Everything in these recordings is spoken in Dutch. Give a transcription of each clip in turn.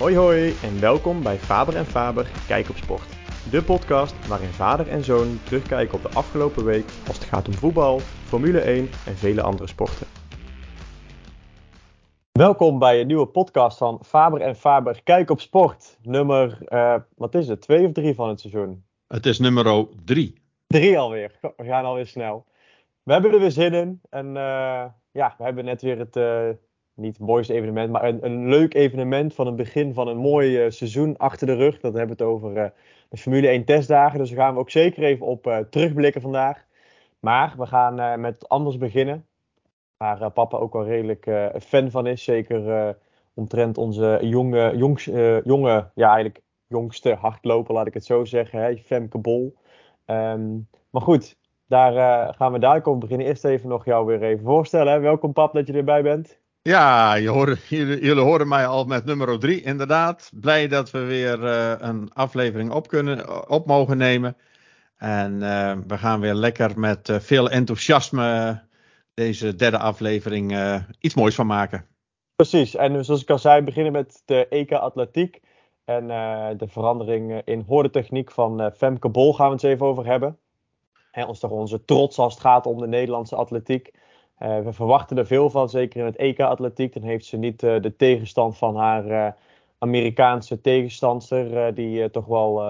Hoi hoi en welkom bij Faber en Faber Kijk op Sport. De podcast waarin vader en zoon terugkijken op de afgelopen week als het gaat om voetbal, Formule 1 en vele andere sporten. Welkom bij een nieuwe podcast van Faber en Faber Kijk op Sport. Nummer, uh, wat is het, twee of drie van het seizoen? Het is nummer drie. Drie alweer, we gaan alweer snel. We hebben er weer zin in en uh, ja, we hebben net weer het... Uh, niet mooiste evenement, maar een, een leuk evenement van het begin van een mooi uh, seizoen achter de rug. Dat hebben we het over uh, de Formule 1 testdagen. Dus daar gaan we ook zeker even op uh, terugblikken vandaag. Maar we gaan met anders beginnen. Waar papa ook wel redelijk fan van is. Zeker omtrent onze jonge, jongs, jonge, ja eigenlijk jongste hardloper, laat ik het zo zeggen. Hè? Femke Bol. Um, maar goed, daar gaan we dadelijk over beginnen. Eerst even nog jou weer even voorstellen. Welkom pap dat je erbij bent. Ja, jullie, horen mij al met nummer 3, inderdaad. Blij dat we weer uh, een aflevering op, kunnen, op mogen nemen. En uh, we gaan weer lekker met veel enthousiasme deze derde aflevering iets moois van maken. Precies, en zoals ik al zei, beginnen met de EK Atletiek. En de verandering in hoordetechniek van Femke Bol gaan we het even over hebben. En ons toch onze trots als het gaat om de Nederlandse atletiek. Uh, we verwachten er veel van, zeker in het EK-atletiek. Dan heeft ze niet uh, de tegenstand van haar uh, Amerikaanse tegenstander, die toch wel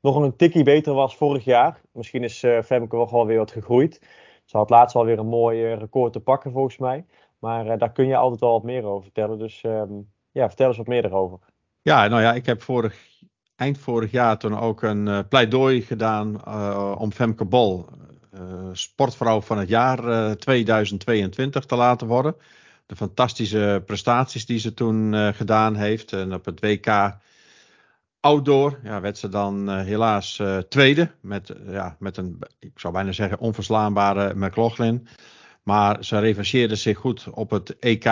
nog een tikkie beter was vorig jaar. Misschien is Femke wel weer wat gegroeid. Ze had laatst alweer een mooi record te pakken, volgens mij. Maar daar kun je altijd wel wat meer over vertellen. Dus um, ja, vertel eens wat meer erover. Ja, nou ja, ik heb vorig, eind vorig jaar toen ook een pleidooi gedaan om Femke Bol sportvrouw van het jaar uh, eh, 2022 te laten worden. De fantastische prestaties die ze toen uh, gedaan heeft. En op het WK Outdoor ja, werd ze dan helaas tweede. Met, ja, met een, ik zou bijna zeggen, onverslaanbare McLaughlin. Maar ze revancheerde zich goed op het EK,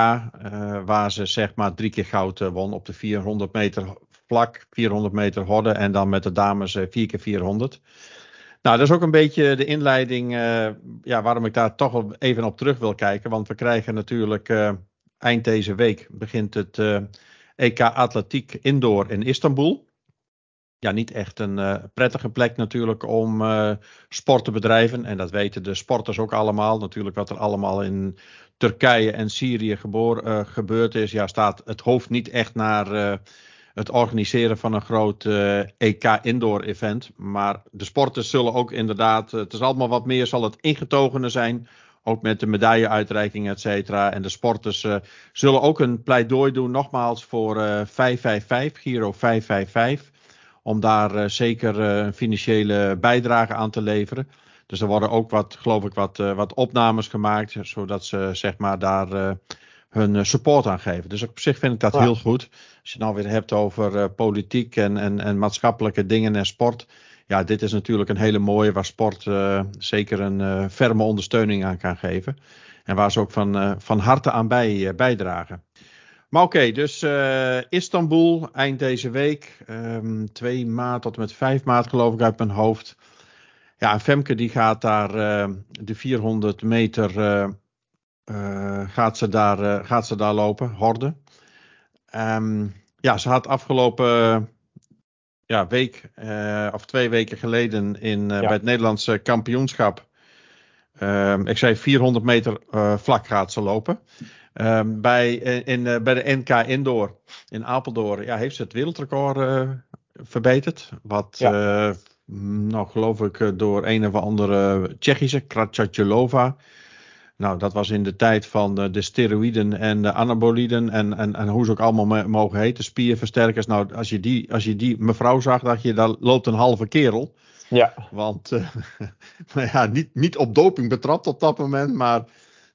waar ze zeg maar drie keer goud won op de 400 meter vlak, 400 meter horde en dan met de dames 4 keer 400. Nou, dat is ook een beetje de inleiding uh, ja, waarom ik daar toch even op terug wil kijken. Want we krijgen natuurlijk uh, eind deze week begint het EK Atletiek Indoor in Istanbul. Ja, niet echt een prettige plek natuurlijk om sport te bedrijven. En dat weten de sporters ook allemaal. Natuurlijk wat er allemaal in Turkije en Syrië gebeurd is. Ja, staat het hoofd niet echt naar het organiseren van een groot uh, eh, EK indoor event. Maar de sporters zullen ook inderdaad, uh, het is allemaal wat meer, zal het ingetogener zijn. Ook met de medailleuitreiking, et cetera. En de sporters uh, zullen ook een pleidooi doen, nogmaals, voor 555, Giro 555. Om daar zeker een financiële bijdrage aan te leveren. Dus er worden ook wat, geloof ik, wat, wat opnames gemaakt, zodat ze zeg maar daar hun eh, support aan geven. Dus op zich vind ik dat heel goed. Als je het nou weer hebt over uh, politiek en, en, en maatschappelijke dingen en sport. Ja, dit is natuurlijk een hele mooie waar sport uh, zeker een uh, ferme ondersteuning aan kan geven. En waar ze ook van, van harte aan bij, bijdragen. Maar oké, okay, dus Istanbul eind deze week. Um, 2 maart tot en met 5 maart geloof ik uit mijn hoofd. Ja, Femke die gaat daar de 400 meter gaat, ze daar, uh, gaat ze daar lopen, horde. Um, ja, ze had afgelopen ja, week uh, of twee weken geleden in, ja. bij het Nederlandse kampioenschap. Um, ik zei 400 meter vlak gaat ze lopen. Um, bij, in, bij de NK Indoor in Apeldoorn ja, heeft ze het wereldrecord verbeterd. Wat, ja. nou geloof ik, door een of andere Tsjechische, Kratjatjelova nou, dat was in de tijd van de, de steroïden en de anaboliden en, en, en hoe ze ook allemaal mogen heten, spierversterkers. Nou, als je die, als je die mevrouw zag, dacht je, daar loopt een halve kerel. Ja. Want, uh, nou ja, niet, niet op doping betrapt op dat moment, maar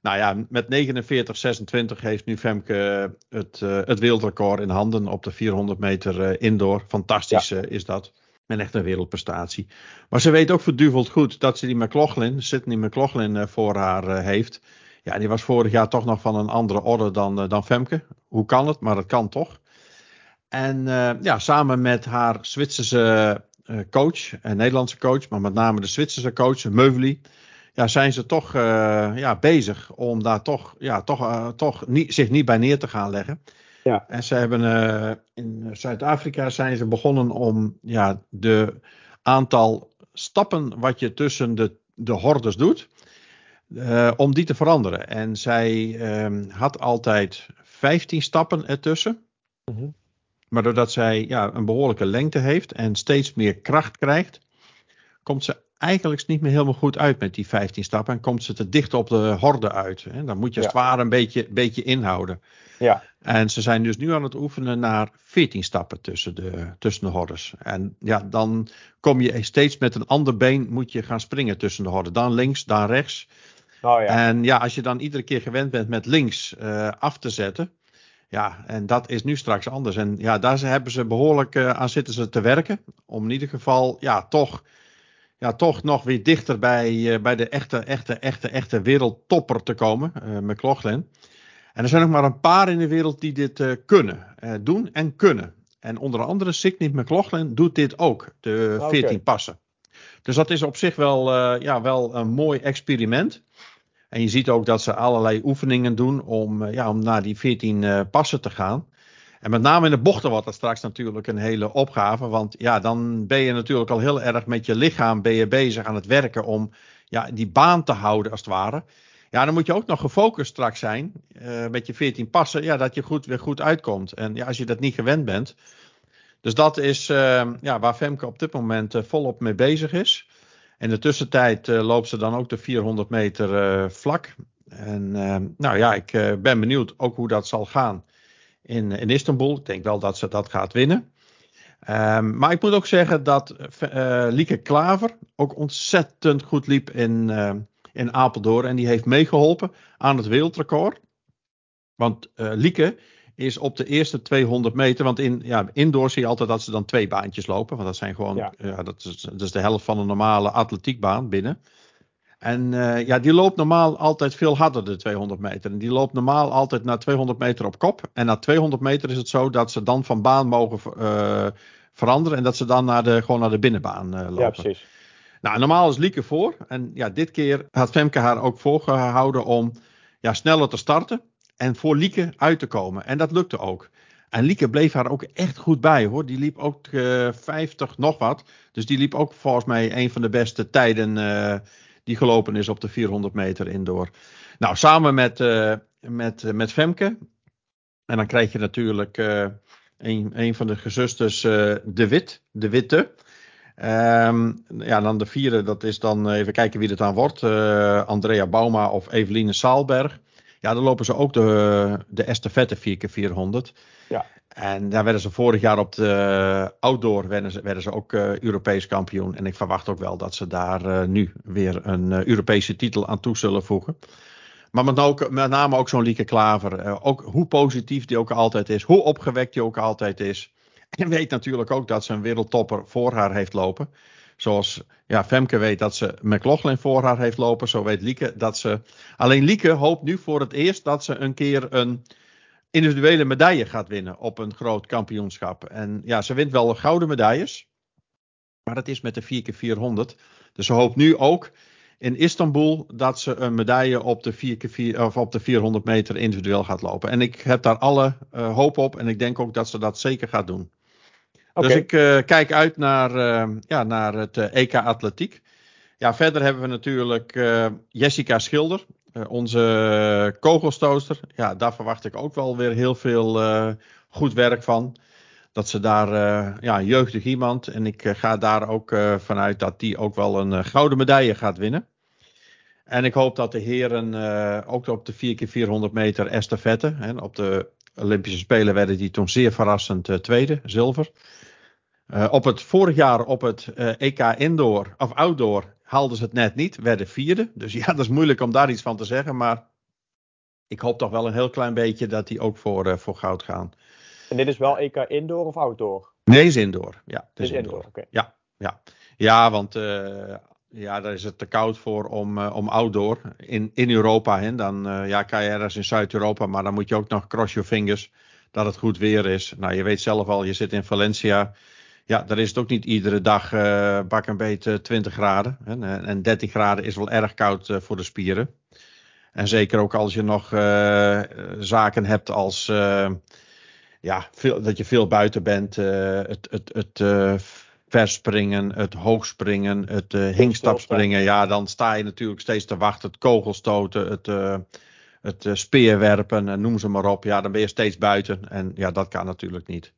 nou ja, met 49, 26 heeft nu Femke het, uh, het wereldrecord in handen op de 400 meter indoor. Fantastisch ja. is dat. En echt een wereldprestatie. Maar ze weet ook verduveld goed dat ze die McLaughlin, Sydney McLaughlin, uh, voor haar uh, heeft. Ja, die was vorig jaar toch nog van een andere orde dan, uh, dan Femke. Hoe kan het? Maar dat kan toch. En ja, samen met haar Zwitserse coach, en Nederlandse coach, maar met name de Zwitserse coach, Meuvely. Ja, zijn ze toch ja, bezig om daar toch, ja, toch, toch niet, zich niet bij neer te gaan leggen. Ja. En ze hebben in Zuid-Afrika zijn ze begonnen om ja, de aantal stappen wat je tussen de, de hordes doet, om die te veranderen. En zij ehm, had altijd 15 stappen ertussen. Mm Maar doordat zij ja, een behoorlijke lengte heeft en steeds meer kracht krijgt, komt ze eigenlijk niet meer helemaal goed uit met die 15 stappen. En komt ze te dicht op de horde uit. Hè? Dan moet je als het ware een beetje, beetje inhouden. Ja. En ze zijn dus nu aan het oefenen naar 14 stappen tussen de, tussen de hordes. En ja, dan kom je steeds met een ander been moet je gaan springen tussen de horden. Dan links, dan rechts. Oh, ja. En ja, als je dan iedere keer gewend bent met links uh, af te zetten. Ja, en dat is nu straks anders. En ja, daar hebben ze behoorlijk uh, aan zitten ze te werken. Om in ieder geval, ja, toch ja, toch nog weer dichter bij, uh, bij de echte, echte, echte, echte wereldtopper te komen, uh, McLaughlin. En er zijn nog maar een paar in de wereld die dit uh, kunnen, doen en kunnen. En onder andere Signy McLaughlin doet dit ook, de 14 passen. Dus dat is op zich wel, ja, wel een mooi experiment. En je ziet ook dat ze allerlei oefeningen doen om, ja, om naar die 14 passen te gaan. En met name in de bochten wordt dat straks natuurlijk een hele opgave. Want ja, dan ben je natuurlijk al heel erg met je lichaam ben je bezig aan het werken om ja, die baan te houden als het ware. Ja, dan moet je ook nog gefocust straks zijn uh, met je 14 passen. Ja, dat je goed, weer goed uitkomt. En ja, als je dat niet gewend bent. Dus dat is uh, ja, waar Femke op dit moment uh, volop mee bezig is. In de tussentijd loopt ze dan ook de 400 meter vlak. En nou ja, ik ben benieuwd ook hoe dat zal gaan in, in Istanbul. Ik denk wel dat ze dat gaat winnen. Um, maar ik moet ook zeggen dat uh, Lieke Klaver ook ontzettend goed liep in, uh, in Apeldoorn. En die heeft meegeholpen aan het wereldrecord. Want uh, Lieke is op de eerste 200 meter. Want in, ja, indoor zie je altijd dat ze dan twee baantjes lopen. Want dat zijn gewoon. Ja. ja dat, is, dat is de helft van een normale atletiekbaan binnen. En uh, ja, die loopt normaal altijd veel harder, de 200 meter. En die loopt normaal altijd naar 200 meter op kop. En na 200 meter is het zo dat ze dan van baan mogen uh, veranderen. En dat ze dan naar de, gewoon naar de binnenbaan uh, lopen. Ja, precies. Nou, normaal is Lieke voor. En ja, dit keer had Femke haar ook voorgehouden om ja, sneller te starten. En voor Lieke uit te komen. En dat lukte ook. En Lieke bleef haar ook echt goed bij hoor. Die liep ook 50 nog wat. Dus die liep ook volgens mij een van de beste tijden die gelopen is op de 400 meter indoor. Nou, samen met, uh, met, uh, met Femke. En dan krijg je natuurlijk uh, een, een van de gezusters, De Wit, De Witte. Um, ja, dan de vierde, dat is dan even kijken wie het dan wordt. Andrea Bauma of Eveline Saalberg. Ja, dan lopen ze ook de, de estafette 4x400. Ja. En daar werden ze vorig jaar op de outdoor werden ze, werden ze ook uh, Europees kampioen. En ik verwacht ook wel dat ze daar uh, nu weer een uh, Europese titel aan toe zullen voegen. Maar met, ook, met name ook zo'n Lieke Klaver. ook hoe positief die ook altijd is. Hoe opgewekt die ook altijd is. En weet natuurlijk ook dat ze een wereldtopper voor haar heeft lopen. Zoals ja, Femke weet dat ze McLaughlin voor haar heeft lopen. Zo weet Lieke dat ze. Alleen Lieke hoopt nu voor het eerst dat ze een keer een individuele medaille gaat winnen op een groot kampioenschap. En ja, ze wint wel gouden medailles. Maar dat is met de 4x400. Dus ze hoopt nu ook in Istanbul dat ze een medaille op de, 4x4, of op de 400 meter individueel gaat lopen. En ik heb daar alle uh, hoop op. En ik denk ook dat ze dat zeker gaat doen. Okay. Dus ik uh, kijk uit naar, uh, ja, naar het EK Atletiek. Ja, verder hebben we natuurlijk Jessica Schilder. Onze kogelstooster, ja, daar verwacht ik ook wel weer heel veel goed werk van. Dat ze daar, ja, jeugdig iemand. En ik ga daar ook vanuit dat die ook wel een gouden medaille gaat winnen. En ik hoop dat de heren ook op de 4x400 meter estafette. Hè, op de Olympische Spelen werden die toen zeer verrassend tweede, zilver. Op het vorig jaar op het EK Indoor of Outdoor haalden ze het net niet, werden vierde. Dus ja, dat is moeilijk om daar iets van te zeggen. Maar ik hoop toch wel een heel klein beetje dat die ook voor, uh, voor goud gaan. En dit is wel EK indoor of outdoor? Nee, is indoor. Ja, het is, is indoor. indoor. Ja, ja. ja, want ja, daar is het te koud voor om, om outdoor. In, in Europa, hè. dan ja, kan je ergens in Zuid-Europa, maar dan moet je ook nog cross your fingers dat het goed weer is. Nou, je weet zelf al, je zit in Valencia. Ja, daar is het ook niet iedere dag uh, bak een beetje 20 graden. Hè? En 13 graden is wel erg koud uh, voor de spieren. En zeker ook als je nog uh, zaken hebt als ja, veel, dat je veel buiten bent. eh, het het, het eh, verspringen, het hoogspringen, het eh hinkstapspringen. Ja, dan sta je natuurlijk steeds te wachten. Het kogelstoten, het, eh, het eh, speerwerpen, en noem ze maar op. Ja, dan ben je steeds buiten. En ja, dat kan natuurlijk niet.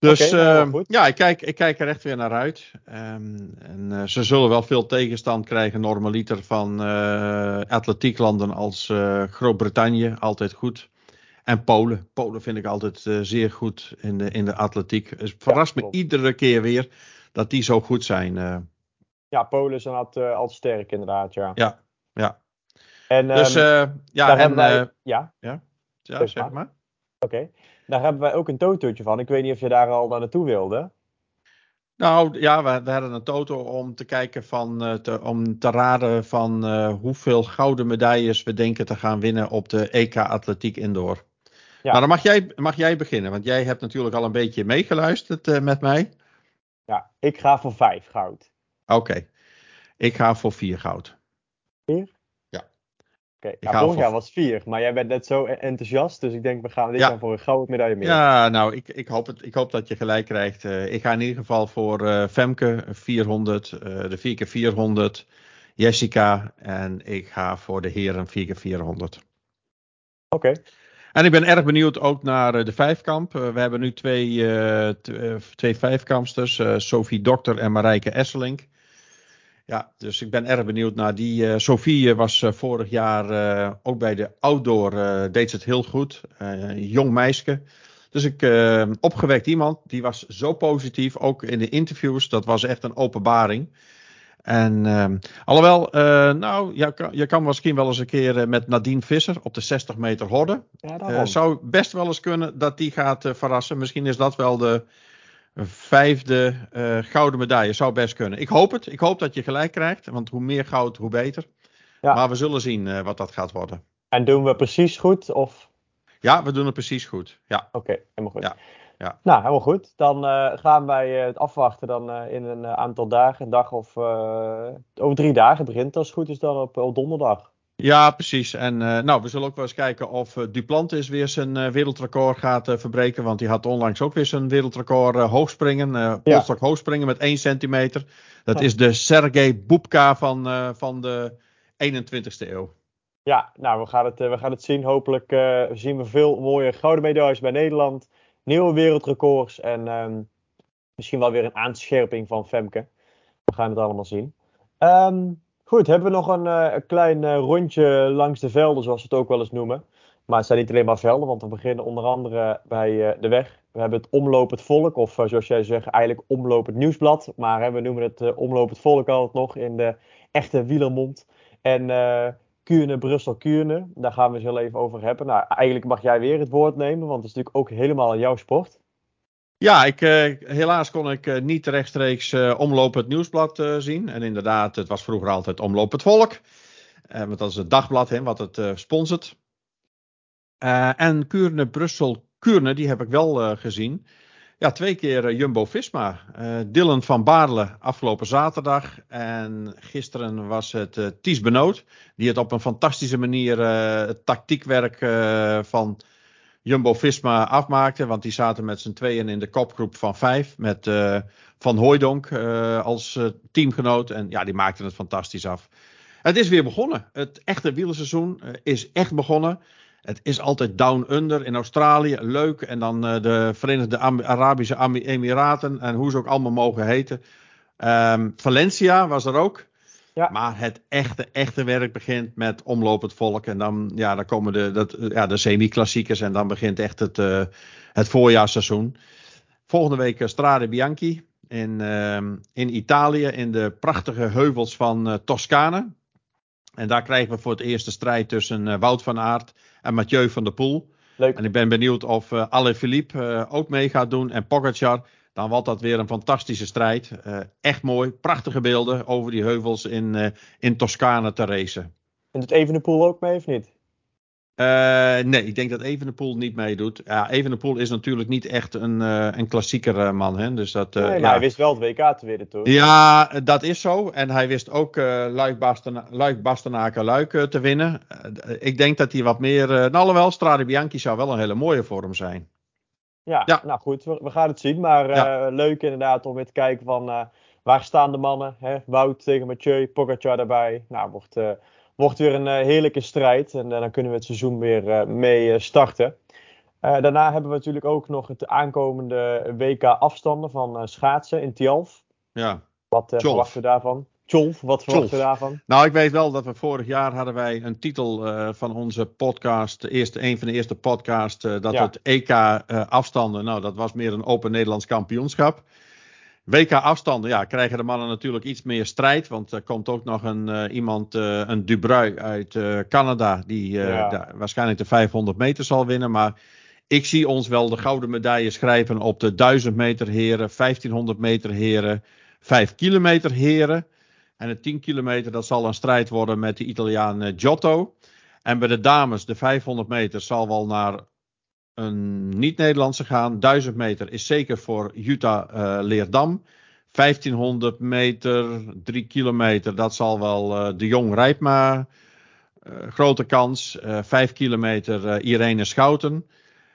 Dus nou, eh, ja, ik kijk, ik kijk er echt weer naar uit. Ehm, en eh, ze zullen wel veel tegenstand krijgen, normaliter, van eh atletieklanden als Groot-Brittannië. Altijd goed. En Polen. Polen vind ik altijd zeer goed in de, in de atletiek. Het verrast me iedere keer weer dat die zo goed zijn. Ja, Polen zijn altijd, altijd sterk inderdaad, ja. ja, ja. En Dus eh, ja, en, wij... ja, ja, zeg maar. oké. Daar hebben wij ook een totootje van. Ik weet niet of je daar al naar naartoe wilde. Nou ja, we, we hadden een toto om te kijken van, eh, te, om te raden van eh, hoeveel gouden medailles we denken te gaan winnen op de EK Atletiek Indoor. Ja. Maar dan mag jij, mag jij beginnen, want jij hebt natuurlijk al een beetje meegeluisterd eh, met mij. Ja, ik ga voor vijf goud. Oké, ik ga voor vier goud. Oké, Ik nou, vorig jaar was vier, maar jij bent net zo enthousiast, dus ik denk we gaan dit Ja. jaar voor een gouden medaille meer. Ja, nou, ik, ik, hoop het, ik hoop dat je gelijk krijgt. Eh, ik ga in ieder geval voor eh, Femke 400, eh, de 4x400, Jessica en ik ga voor de heren 4x400. Oké, En ik ben erg benieuwd ook naar de vijfkamp. We hebben nu twee, twee vijfkampsters, Sophie Dokter en Marijke Esselink. Ja, dus ik ben erg benieuwd naar die. eh Sophie eh, was eh, vorig jaar ook bij de outdoor, deed ze het heel goed. Jong meisje. Dus ik, opgewekt iemand, die was zo positief, ook in de interviews. Dat was echt een openbaring. En ehm, alhoewel, nou, je kan, je kan misschien wel eens een keer met Nadine Visser op de 60 meter horden. ja, zou best wel eens kunnen dat die gaat verrassen. Misschien is dat wel de vijfde eh, gouden medaille. Zou best kunnen. Ik hoop het. Ik hoop dat je gelijk krijgt. Want hoe meer goud, hoe beter. Ja. Maar we zullen zien eh, wat dat gaat worden. En doen we precies goed? Of... Ja, we doen het precies goed. Ja, Oké, helemaal goed. Ja, ja. Nou, helemaal goed. Dan eh, gaan wij het afwachten dan in een aantal dagen. Een dag of over drie dagen begint als het goed is dan op, op donderdag. Ja precies. En eh, nou, we zullen ook wel eens kijken of eh, Duplantis weer zijn eh, wereldrecord gaat verbreken. Want die had onlangs ook weer zijn wereldrecord hoogspringen. eh Ja. polstok hoogspringen met 1 centimeter. Dat Ja. is de Sergej Bubka van, van de 21ste eeuw. Ja, nou, we gaan het, we gaan het zien. Hopelijk zien we veel mooie gouden medailles bij Nederland. Nieuwe wereldrecords en ehm, misschien wel weer een aanscherping van Femke. We gaan het allemaal zien. Ehm, goed, hebben we nog een, eh, klein eh, rondje langs de velden, zoals we het ook wel eens noemen. Maar het zijn niet alleen maar velden, want we beginnen onder andere bij eh, de weg. We hebben het Omloop het Volk, of zoals jij zegt, eigenlijk Omloop het Nieuwsblad. Maar we noemen het het Volk altijd nog in de echte wielermond. En Kuurne, Brussel, Kuurne, daar gaan we het heel even over hebben. Nou, eigenlijk mag jij weer het woord nemen, want het is natuurlijk ook helemaal jouw sport. Ja, ik, eh, helaas kon ik eh, niet rechtstreeks eh, Omloop het Nieuwsblad zien. En inderdaad, het was vroeger altijd Omloop het Volk. Want dat is het dagblad hè, wat het sponsort. En Kuurne, Brussel, Kuurne, die heb ik wel gezien. Ja, twee keer Jumbo-Visma. Dylan van Baarle afgelopen zaterdag. En gisteren was het Ties Benoot. Die het op een fantastische manier het tactiekwerk van Jumbo-Visma afmaakte. Want die zaten met z'n tweeën in de kopgroep van vijf. Met eh, Van Hooijdonk eh, als eh, teamgenoot. En ja, die maakten het fantastisch af. Het is weer begonnen. Het echte wielerseizoen is echt begonnen. Het is altijd down under in Australië. Leuk. En dan de Verenigde Arabische Emiraten. En hoe ze ook allemaal mogen heten. Ehm, Valencia was er ook. Ja. Maar het echte, echte werk begint met omloop het volk. En dan, ja, dan komen de, dat, ja, de semi-klassiekers. En dan begint echt het, eh, het voorjaarsseizoen. Volgende week eh, Strade Bianchi in, ehm, in Italië. In de prachtige heuvels van eh, Toscane. En daar krijgen we voor het eerst de strijd tussen Wout van Aert en Mathieu van der Poel. Leuk. En ik ben benieuwd of uh, Ale Philippe uh, ook mee gaat doen en Pogacar. Dan wordt dat weer een fantastische strijd. Uh, echt mooi, prachtige beelden over die heuvels in, uh, in Toscane te racen. En doet Evenepoel ook mee of niet? Uh, nee, ik denk dat Evenepoel niet meedoet. Ja, Evenepoel is natuurlijk niet echt een, uh, een klassieker man. Hè? Dus dat, uh, nee, maar ja. hij wist wel het WK te winnen toen. Ja, dat is zo. En hij wist ook Luik Bastenaken Luik te winnen. ik denk dat hij wat meer... nou, alhoewel, Strade Bianchi zou wel een hele mooie vorm zijn. Ja, ja. nou goed, we, we, gaan het zien. Maar ja. leuk inderdaad om weer te kijken van waar staan de mannen. Hè? Wout tegen Mathieu, Pogacar daarbij. Nou, wordt wordt weer een heerlijke strijd. En dan kunnen we het seizoen weer mee starten. daarna hebben we natuurlijk ook nog het aankomende WK afstanden van schaatsen in Tialf. Ja. Wat verwachten we daarvan? Tjolf, wat verwachten we daarvan? Nou, ik weet wel dat we vorig jaar hadden wij een titel van onze podcast, eerste, een van de eerste podcasts, dat Ja. het EK afstanden, nou dat was meer een open Nederlands kampioenschap. WK afstanden, ja, krijgen de mannen natuurlijk iets meer strijd. Want er komt ook nog een, eh, iemand, eh, een Dubrui uit eh, Canada, die eh, Ja. waarschijnlijk de 500 meter zal winnen. Maar ik zie ons wel de gouden medaille schrijven op de 1000 meter heren, 1500 meter heren, 5 kilometer heren. En de 10 kilometer, dat zal een strijd worden met de Italiaan eh, Giotto. En bij de dames, de 500 meter, zal wel naar een niet-Nederlandse gaan. 1000 meter is zeker voor Jutta eh, Leerdam. 1500 meter, 3 kilometer, dat zal wel eh, de Jong Rijpma. eh, grote kans. Eh 5 kilometer Irene Schouten.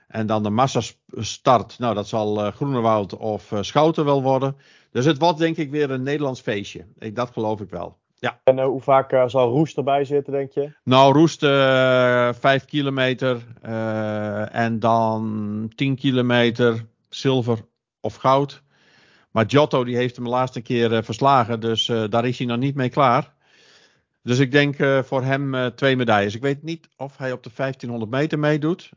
En dan de massastart, nou dat zal Groenewoud of Schouten wel worden. Dus het wordt denk ik weer een Nederlands feestje. Ik, dat geloof ik wel. Ja. En eh, hoe vaak eh, zal Roes erbij zitten, denk je? Nou, Roest eh 5 kilometer en dan 10 kilometer zilver of goud. Maar Giotto die heeft hem de laatste keer verslagen, dus daar is hij nog niet mee klaar. Dus ik denk voor hem twee medailles. Ik weet niet of hij op de 1500 meter meedoet.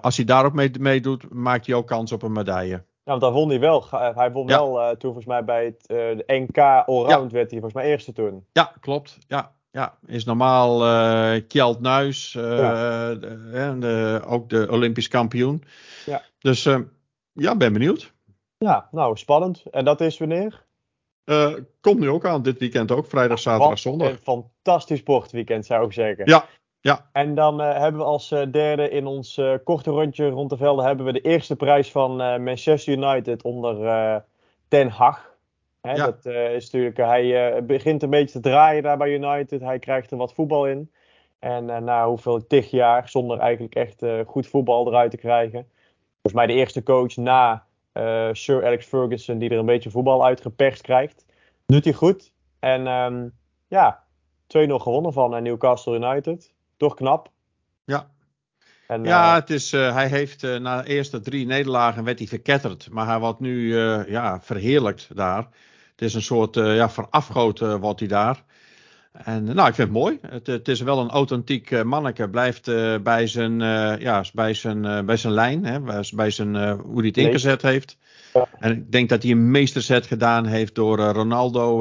Als hij daar ook mee, meedoet, maakt hij ook kans op een medaille. Want daar won hij wel. Hij won Ja. wel eh, toen volgens mij bij het eh, de NK Allround werd hij volgens mij eerste toen. Ja, klopt. Ja, ja. is normaal eh Kjeld Nuis, de- de- ook de Olympisch kampioen. Ja. Dus ja, ben benieuwd. Ja, nou spannend. En dat is wanneer? Komt nu ook aan, dit weekend ook, vrijdag, zaterdag, zondag. Een fantastisch sportweekend zou ik zeggen. Ja, ja. En dan eh, hebben we als eh, derde in ons eh, korte rondje rond de velden hebben we de eerste prijs van Manchester United onder Ten Hag. Hè, Ja. Dat is natuurlijk, hij begint een beetje te draaien daar bij United. Hij krijgt er wat voetbal in. En na hoeveel tig jaar zonder eigenlijk echt goed voetbal eruit te krijgen. Volgens mij de eerste coach na Sir Alex Ferguson die er een beetje voetbal uitgeperst krijgt. Doet hij goed. En ehm, ja, 2-0 gewonnen van Newcastle United. Toch knap. Ja. En, Ja, eh, het is, eh, hij heeft eh, na de eerste drie nederlagen werd hij verketterd. Maar hij wordt nu ja, verheerlijkt daar. Het is een soort ja, verafgoot wordt hij daar. En nou, ik vind het mooi. Het, het is wel een authentiek manneke. Blijft bij, zijn, ja, bij, zijn, bij zijn lijn. Hè, bij- bij zijn, hoe hij het ingezet heeft. Ja. En ik denk dat hij een meesterzet gedaan heeft door Ronaldo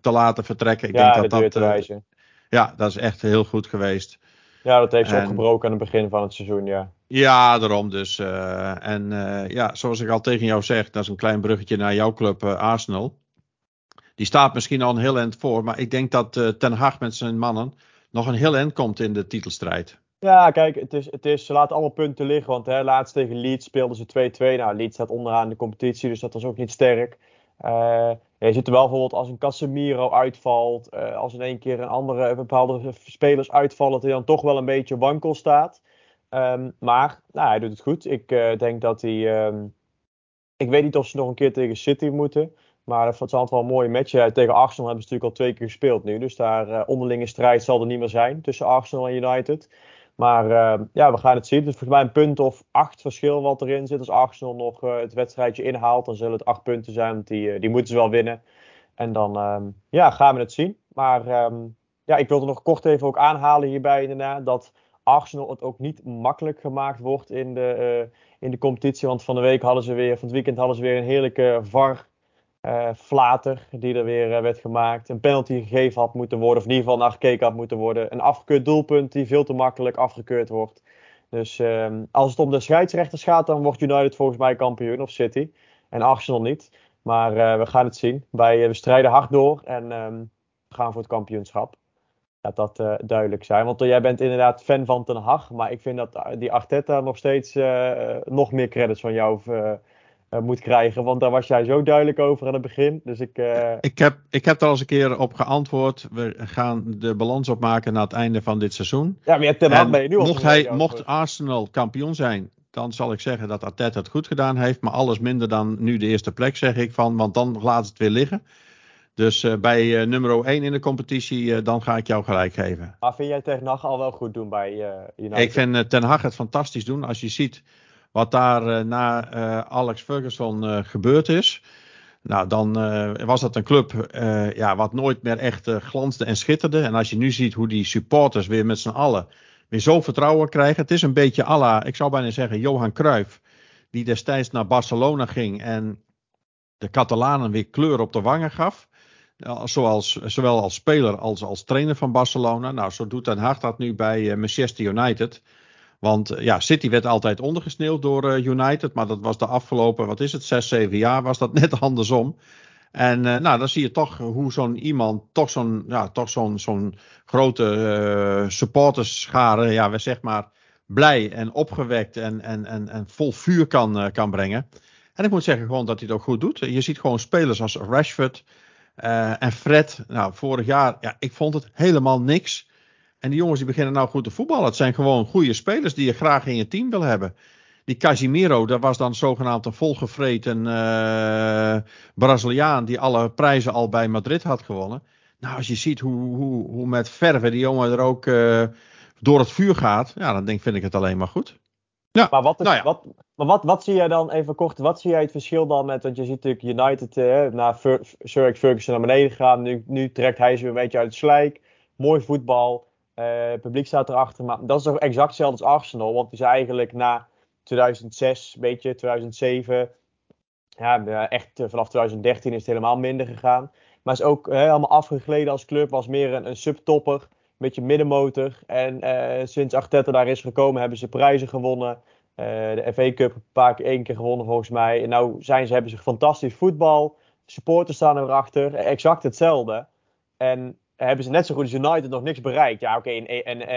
te laten vertrekken. Ik ja, denk de dat deur te dat. Ja, dat is echt heel goed geweest. Ja, dat heeft ze en- opgebroken aan het begin van het seizoen, ja. Ja, daarom dus. eh, en eh, ja, zoals ik al tegen jou zeg, dat is een klein bruggetje naar jouw club eh, Arsenal. Die staat misschien al een heel eind voor, maar ik denk dat Ten Hag met zijn mannen nog een heel eind komt in de titelstrijd. Ja, kijk, het is, het is, ze laten allemaal punten liggen. Want hè, laatst tegen Leeds speelden ze 2-2. Nou, Leeds staat onderaan de competitie, dus dat was ook niet sterk. Eh, je ziet er wel bijvoorbeeld als een Casemiro uitvalt, eh, als in één keer een andere bepaalde spelers uitvallen, dat hij dan toch wel een beetje wankel staat. Ehm, maar nou, hij doet het goed. Ik eh, denk dat hij. ehm, ik weet niet of ze nog een keer tegen City moeten. Maar het altijd wel een mooie match. Tegen Arsenal hebben ze natuurlijk al twee keer gespeeld nu. Dus daar eh, onderlinge strijd zal er niet meer zijn tussen Arsenal en United. Maar eh, ja, we gaan het zien. Het is volgens mij een punt of acht verschil wat erin zit. Als Arsenal nog eh, het wedstrijdje inhaalt, dan zullen het acht punten zijn. Want die, eh, die moeten ze wel winnen. En dan ehm, ja, gaan we het zien. Maar ehm, ja, ik wilde nog kort even ook aanhalen hierbij inderdaad. Dat Arsenal het ook niet makkelijk gemaakt wordt in de, eh, in de competitie. Want van de week hadden ze weer, van het weekend hadden ze weer een heerlijke VAR eh, flater die er weer eh, werd gemaakt. Een penalty gegeven had moeten worden, of in ieder geval naar gekeken had moeten worden. Een afgekeurd doelpunt die veel te makkelijk afgekeurd wordt. Dus ehm, als het om de scheidsrechters gaat, dan wordt United volgens mij kampioen of City. En Arsenal niet. Maar eh, we gaan het zien. Wij, we strijden hard door en ehm, gaan voor het kampioenschap. laat dat uh, duidelijk zijn. Want jij bent inderdaad fan van Ten Hag. Maar ik vind dat die Arteta nog steeds nog meer credits van jou moet krijgen. Want daar was jij zo duidelijk over aan het begin. Dus ik, ik, heb, ik heb er al eens een keer op geantwoord. We gaan de balans opmaken na het einde van dit seizoen. Ja, maar je ben je nu mocht, hij, mocht Arsenal kampioen zijn, dan zal ik zeggen dat Arteta het goed gedaan heeft. Maar alles minder dan nu de eerste plek, zeg ik van. Want dan laat het weer liggen. Dus uh, bij uh, nummer 1 in de competitie, uh, dan ga ik jou gelijk geven. Maar vind jij Ten Hag al wel goed doen bij United? Ik vind Ten Hag het fantastisch doen. Als je ziet wat daar na Alex Ferguson gebeurd is. Nou, dan was dat een club ja, wat nooit meer echt glansde en schitterde. En als je nu ziet hoe die supporters weer met z'n allen weer zo vertrouwen krijgen. Het is een beetje alla, ik zou bijna zeggen, Johan Cruijff. Die destijds naar Barcelona ging en de Catalanen weer kleur op de wangen gaf. Zoals, zowel als speler als als trainer van Barcelona. Nou, zo doet Den Haag dat nu bij eh, Manchester United. Want eh, ja, City werd altijd ondergesneeuwd door eh, United. Maar dat was de afgelopen, wat is het, zes, zeven jaar was dat net andersom. En uh, nou, dan zie je toch hoe zo'n iemand, toch zo'n ja, toch zo'n zo'n grote uh, supporterschare, ja, zeg maar, blij en opgewekt en, en, en, en vol vuur kan, kan brengen. En ik moet zeggen gewoon dat hij het ook goed doet. Je ziet gewoon spelers als Rashford en Fred. Nou, vorig jaar, ja, ik vond het helemaal niks. En die jongens die beginnen nou goed te voetballen. Het zijn gewoon goede spelers die je graag in je team wil hebben die Casimiro, dat was dan zogenaamd een volgevreten uh, Braziliaan die alle prijzen al bij Madrid had gewonnen. Nou, als je ziet hoe, hoe, hoe met verve die jongen er ook uh, door het vuur gaat, ja, dan denk, vind ik het alleen maar goed. Ja, maar wat, is, nou ja. wat, maar wat, wat zie jij dan, even kort, wat zie jij het verschil dan met, want je ziet natuurlijk United uh, naar Sir Alex Ferguson naar beneden gaan, nu, nu trekt hij ze weer een beetje uit het slijk, mooi voetbal, het publiek staat erachter, maar dat is toch exact hetzelfde als Arsenal, want die is eigenlijk na 2006, een beetje 2007. Ja, echt eh, vanaf 2013 is het helemaal minder gegaan. Maar is ook helemaal afgegleden als club. Was meer een, een subtopper. Een beetje middenmotor. En uh, sinds Arteta daar is gekomen hebben ze prijzen gewonnen. De FA Cup een paar keer, één keer gewonnen volgens mij. En nou zijn ze, hebben ze fantastisch voetbal. Supporters staan erachter. Exact hetzelfde. En hebben ze net zo goed als United nog niks bereikt. Ja, oké, okay, een, een,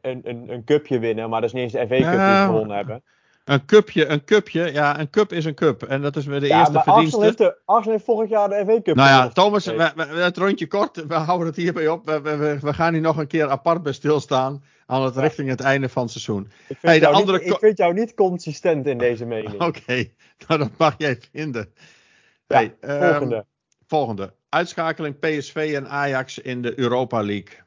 een, een, een, cupje winnen. Maar dat is niet eens de FA Cup die ze gewonnen hebben. Een cupje, een cupje. Ja, een cup is een cup. En dat is weer de ja, eerste maar verdienste. Arsenal heeft, de, Arsenal heeft vorig jaar de FA Cup. Nou ja, Thomas, we, we, het rondje kort. We houden het hierbij op. We, we, we, gaan hier nog een keer apart bij stilstaan. Aan het, ja. richting het einde van het seizoen. Ik vind, hey, de andere niet, ik vind jou niet consistent in deze mening. Oké, okay. nou dat mag jij vinden. Ja, hey, volgende. Um, volgende. Uitschakeling PSV en Ajax in de Europa League.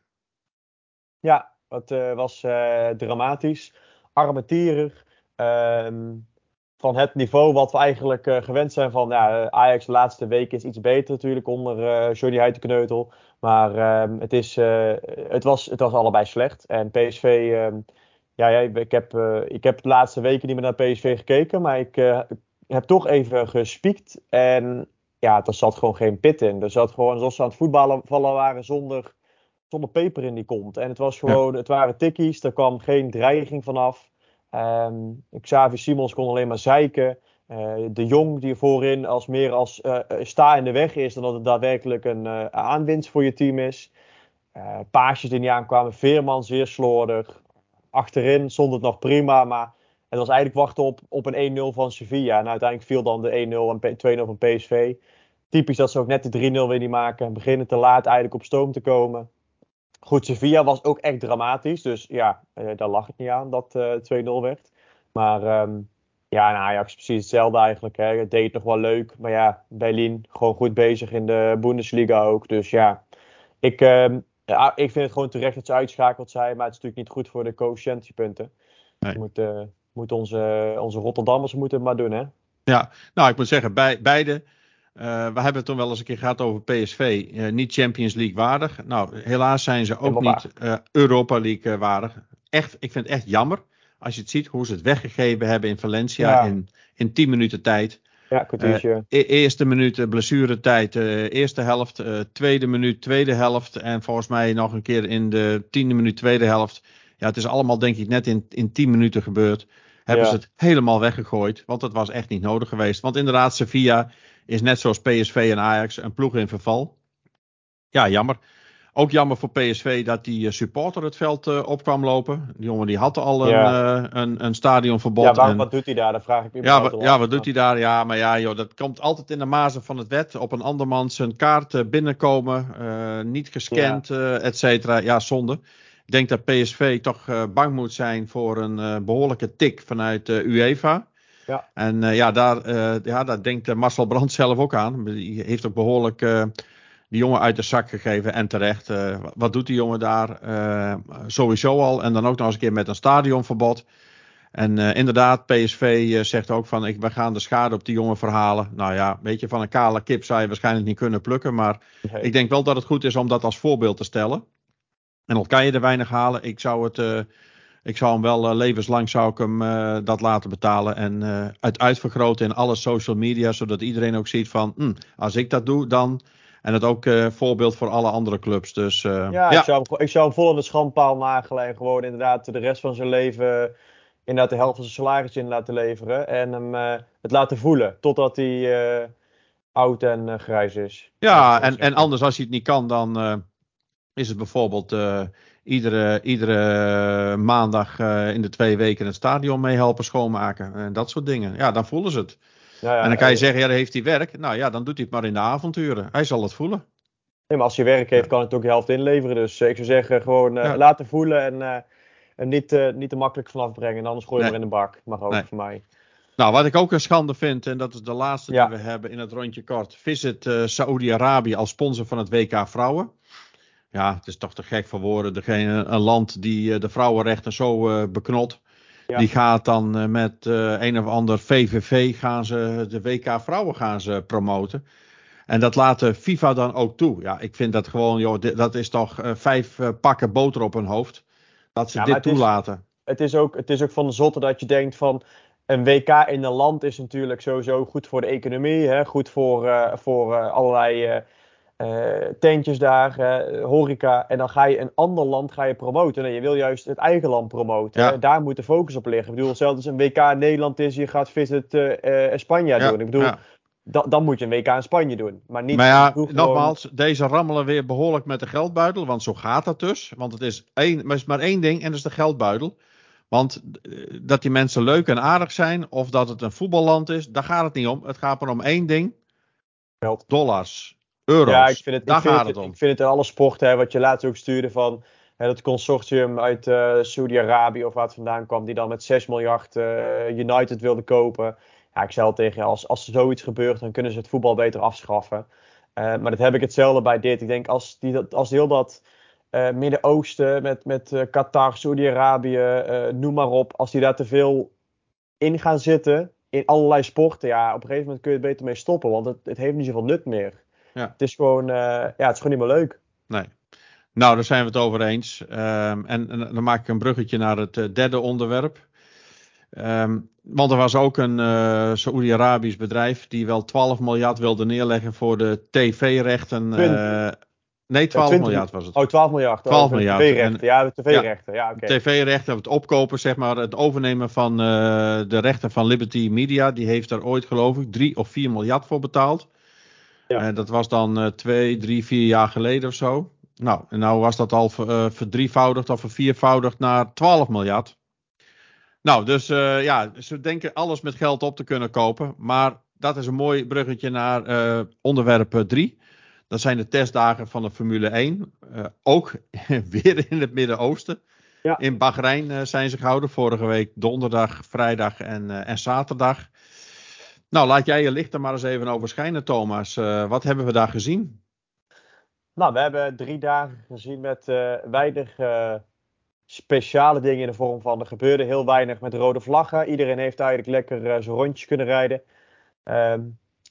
Ja, dat uh, was uh, dramatisch. Armetierig. Um, van het niveau wat we eigenlijk uh, gewend zijn van ja, Ajax de laatste weken is iets beter natuurlijk onder Johnny Huitenkneutel. Maar um, het, is, het, was, het was allebei slecht. En PSV, um, ja, ja, ik, heb, ik heb de laatste weken niet meer naar PSV gekeken, maar ik heb toch even gespiekt. En ja, er zat gewoon geen pit in. Er zat gewoon, alsof ze aan het voetballen vallen waren zonder, zonder peper in die kont. En het was gewoon, ja. het waren tikkies, er kwam geen dreiging vanaf. Um, Xavi Simons kon alleen maar zeiken. Uh, de Jong die voorin als meer als uh, sta in de weg is dan dat het daadwerkelijk een uh, aanwinst voor je team is. paasjes die niet aankwamen. Veerman zeer slordig. Achterin stond het nog prima, maar het was eigenlijk wachten op, op een 1-0 van Sevilla. En uiteindelijk viel dan de 1-0 en 2-0 van PSV. Typisch dat ze ook net de 3-0 weer niet maken. Beginnen te laat eigenlijk op stoom te komen. Goed, Sevilla was ook echt dramatisch. Dus ja, uh, daar lag het niet aan dat uh, eh, 2-0 werd. Maar um, ja, en Ajax precies hetzelfde eigenlijk. Hè. Het deed nog wel leuk. Maar ja, Berlin gewoon goed bezig in de Bundesliga ook. Dus ja, ik, um, ja, ik vind het gewoon terecht dat ze uitschakeld zijn. Maar het is natuurlijk niet goed voor de coëfficiëntiepunten. Nee. Moet, uh, moet onze, onze Rotterdammers moeten het maar doen, hè? Ja, nou, ik moet zeggen, bij, beide uh, we hebben het toen wel eens een keer gehad over PSV. Uh, eh, niet Champions League waardig. Nou, helaas zijn ze ook niet uh, Europa League waardig. Echt, ik vind het echt jammer. Als je het ziet hoe ze het weggegeven hebben in Valencia ja. in, in 10 minuten tijd. Ja, kwartiertje. E eerste minuut blessuretijd, eerste helft. tweede minuut, tweede helft. En volgens mij nog een keer in de tiende minuut, tweede helft. Ja, het is allemaal denk ik net in, in 10 minuten gebeurd. Hebben ja. ze het helemaal weggegooid. Want dat was echt niet nodig geweest. Want inderdaad, Sevilla is net zoals PSV en Ajax een ploeg in verval. Ja, jammer. Ook jammer voor PSV dat die supporter het veld op kwam lopen. Die jongen die had al een, Ja. een, een stadionverbod. Ja, en- wat doet hij daar? Dat vraag ik me ja, wat, ja, wat doet hij daar? Ja, maar ja, joh, dat komt altijd in de mazen van het wet. Op een andermans zijn kaart eh, binnenkomen, eh, niet gescand, eh et cetera. Ja, zonde. Ik denk dat PSV toch eh, bang moet zijn voor een eh, behoorlijke tik vanuit de UEFA. Ja. En eh, ja, daar, eh, ja, daar denkt eh, Marcel Brandt zelf ook aan. Die heeft ook behoorlijk eh, die jongen uit de zak gegeven en terecht. Eh, wat doet die jongen daar? Eh, sowieso al. En dan ook nog eens een keer met een stadionverbod. En eh, inderdaad, PSV eh, zegt ook van ik, we gaan de schade op die jongen verhalen. Nou ja, weet je, van een kale kip zou je waarschijnlijk niet kunnen plukken. Maar Nee. ik denk wel dat het goed is om dat als voorbeeld te stellen. En al kan je er weinig halen, ik zou, het, eh, ik zou hem wel eh, levenslang zou ik hem, eh, dat laten betalen. En het uitvergroten in alle social media, zodat iedereen ook ziet van hm, als ik dat doe, dan. En het ook voorbeeld voor alle andere clubs. Dus eh, Ja, Ik, zou hem, ik zou hem vol aan de schandpaal nagelen en gewoon inderdaad de rest van zijn leven inderdaad de helft van zijn salaris in laten leveren. En hem het laten voelen totdat hij oud en grijs is. Ja, en, en anders als hij het niet kan, dan is het bijvoorbeeld eh, iedere, iedere maandag eh, in de twee weken het stadion mee helpen schoonmaken. En dat soort dingen. Ja, dan voelen ze het. Ja, ja, en dan kan je eh, zeggen, ja, dan heeft hij werk. Nou ja, dan doet hij het maar in de avonturen. Hij zal het voelen. nee, maar als hij werk heeft, kan het ook de helft inleveren. Dus ik zou zeggen, gewoon laten voelen en, en niet, niet te makkelijk vanaf brengen. En anders gooi je Nee. hem in de bak. Mag ook Nee. voor mij. Nou, wat ik ook een schande vind, en dat is de laatste die we hebben in het rondje kort. Visit Saoedi-Arabië als sponsor van het WK Vrouwen. Ja, het is toch te gek voor woorden. Degene, een land die eh, de vrouwenrechten zo eh, beknot. Ja. Die gaat dan eh, met een of ander VVV gaan ze de WK Vrouwen gaan ze promoten. En dat laat de FIFA dan ook toe. Ja, ik vind dat gewoon, joh, dat is toch vijf pakken boter op hun hoofd. Dat ze Ja, dit het is- toelaten. het is, ook, het is ook van de zotte dat je denkt van een WK in een land is natuurlijk sowieso goed voor de economie, hè? goed voor, voor allerlei eh, tentjes daar, eh, horeca. En dan ga je een ander land ga je promoten. Nee, je wil juist het eigen land promoten. Ja. hè. Daar moet de focus op liggen. Ik bedoel, zelfs als een WK in Nederland is, je gaat visit eh, eh, Spanje Ja, doen. Ik bedoel, ja. da- dan moet je een WK in Spanje doen. Maar niet Maar ja, gewoon- nogmaals, deze rammelen weer behoorlijk met de geldbuidel. Want zo gaat dat dus. Want het is, één, maar is maar één ding en dat is de geldbuidel. Want eh, dat die mensen leuk en aardig zijn, of dat het een voetballand is, daar gaat het niet om. Het gaat maar om één ding: Geld. dollars, euro's. Ja, ik vind het, daar ik vind gaat het, om. Ik vind het in alle sporten, hè, wat je laatst ook stuurde van hè, dat consortium uit eh Saudi-Arabië of waar het vandaan kwam, die dan met 6 miljard eh, United wilde kopen. Ja, ik zei al tegen je, als, als er zoiets gebeurt, dan kunnen ze het voetbal beter afschaffen. Eh, maar dat heb ik hetzelfde bij dit. Ik denk als, die, dat- als heel dat Midden-Oosten met, met Qatar, Saudi-Arabië, noem maar op, als die daar te veel in gaan zitten in allerlei sporten, ja, op een gegeven moment kun je het beter mee stoppen, want het, het heeft niet zoveel nut meer. Ja. Het is gewoon, eh, ja, het is gewoon niet meer leuk. Nee. Nou, daar zijn we het over eens. Ehm, en, en dan maak ik een bruggetje naar het eh, derde onderwerp. Ehm, want er was ook een eh Saoedi-Arabisch bedrijf die wel 12 miljard wilde neerleggen voor de tv-rechten. Nee, 12 20 miljard was het. Oh, 12 miljard. 12 oh, de miljard. TV-rechten. Ja, de TV-rechten. Ja. TV-rechten, het opkopen, zeg maar, het overnemen van de rechten van Liberty Media. Die heeft er ooit, geloof ik, 3 of 4 miljard voor betaald. Ja. Eh, dat was dan eh, twee, drie, vier jaar geleden of zo. Nou, en nou was dat al eh, verdrievoudigd of verviervoudigd naar 12 miljard. Nou, dus ja, ze denken alles met geld op te kunnen kopen. Maar dat is een mooi bruggetje naar eh, onderwerp 3. Dat zijn de testdagen van de Formule 1. Eh, ook weer in het Midden-Oosten. Ja. In Bahrein zijn ze gehouden. Vorige week donderdag, vrijdag en, en zaterdag. Nou, laat jij je licht er maar eens even over schijnen, Thomas. Eh, wat hebben we daar gezien? Nou, we hebben drie dagen gezien met eh, weinig eh, speciale dingen in de vorm van. Er gebeurde heel weinig met rode vlaggen. Iedereen heeft eigenlijk lekker zijn rondjes kunnen rijden. Ehm,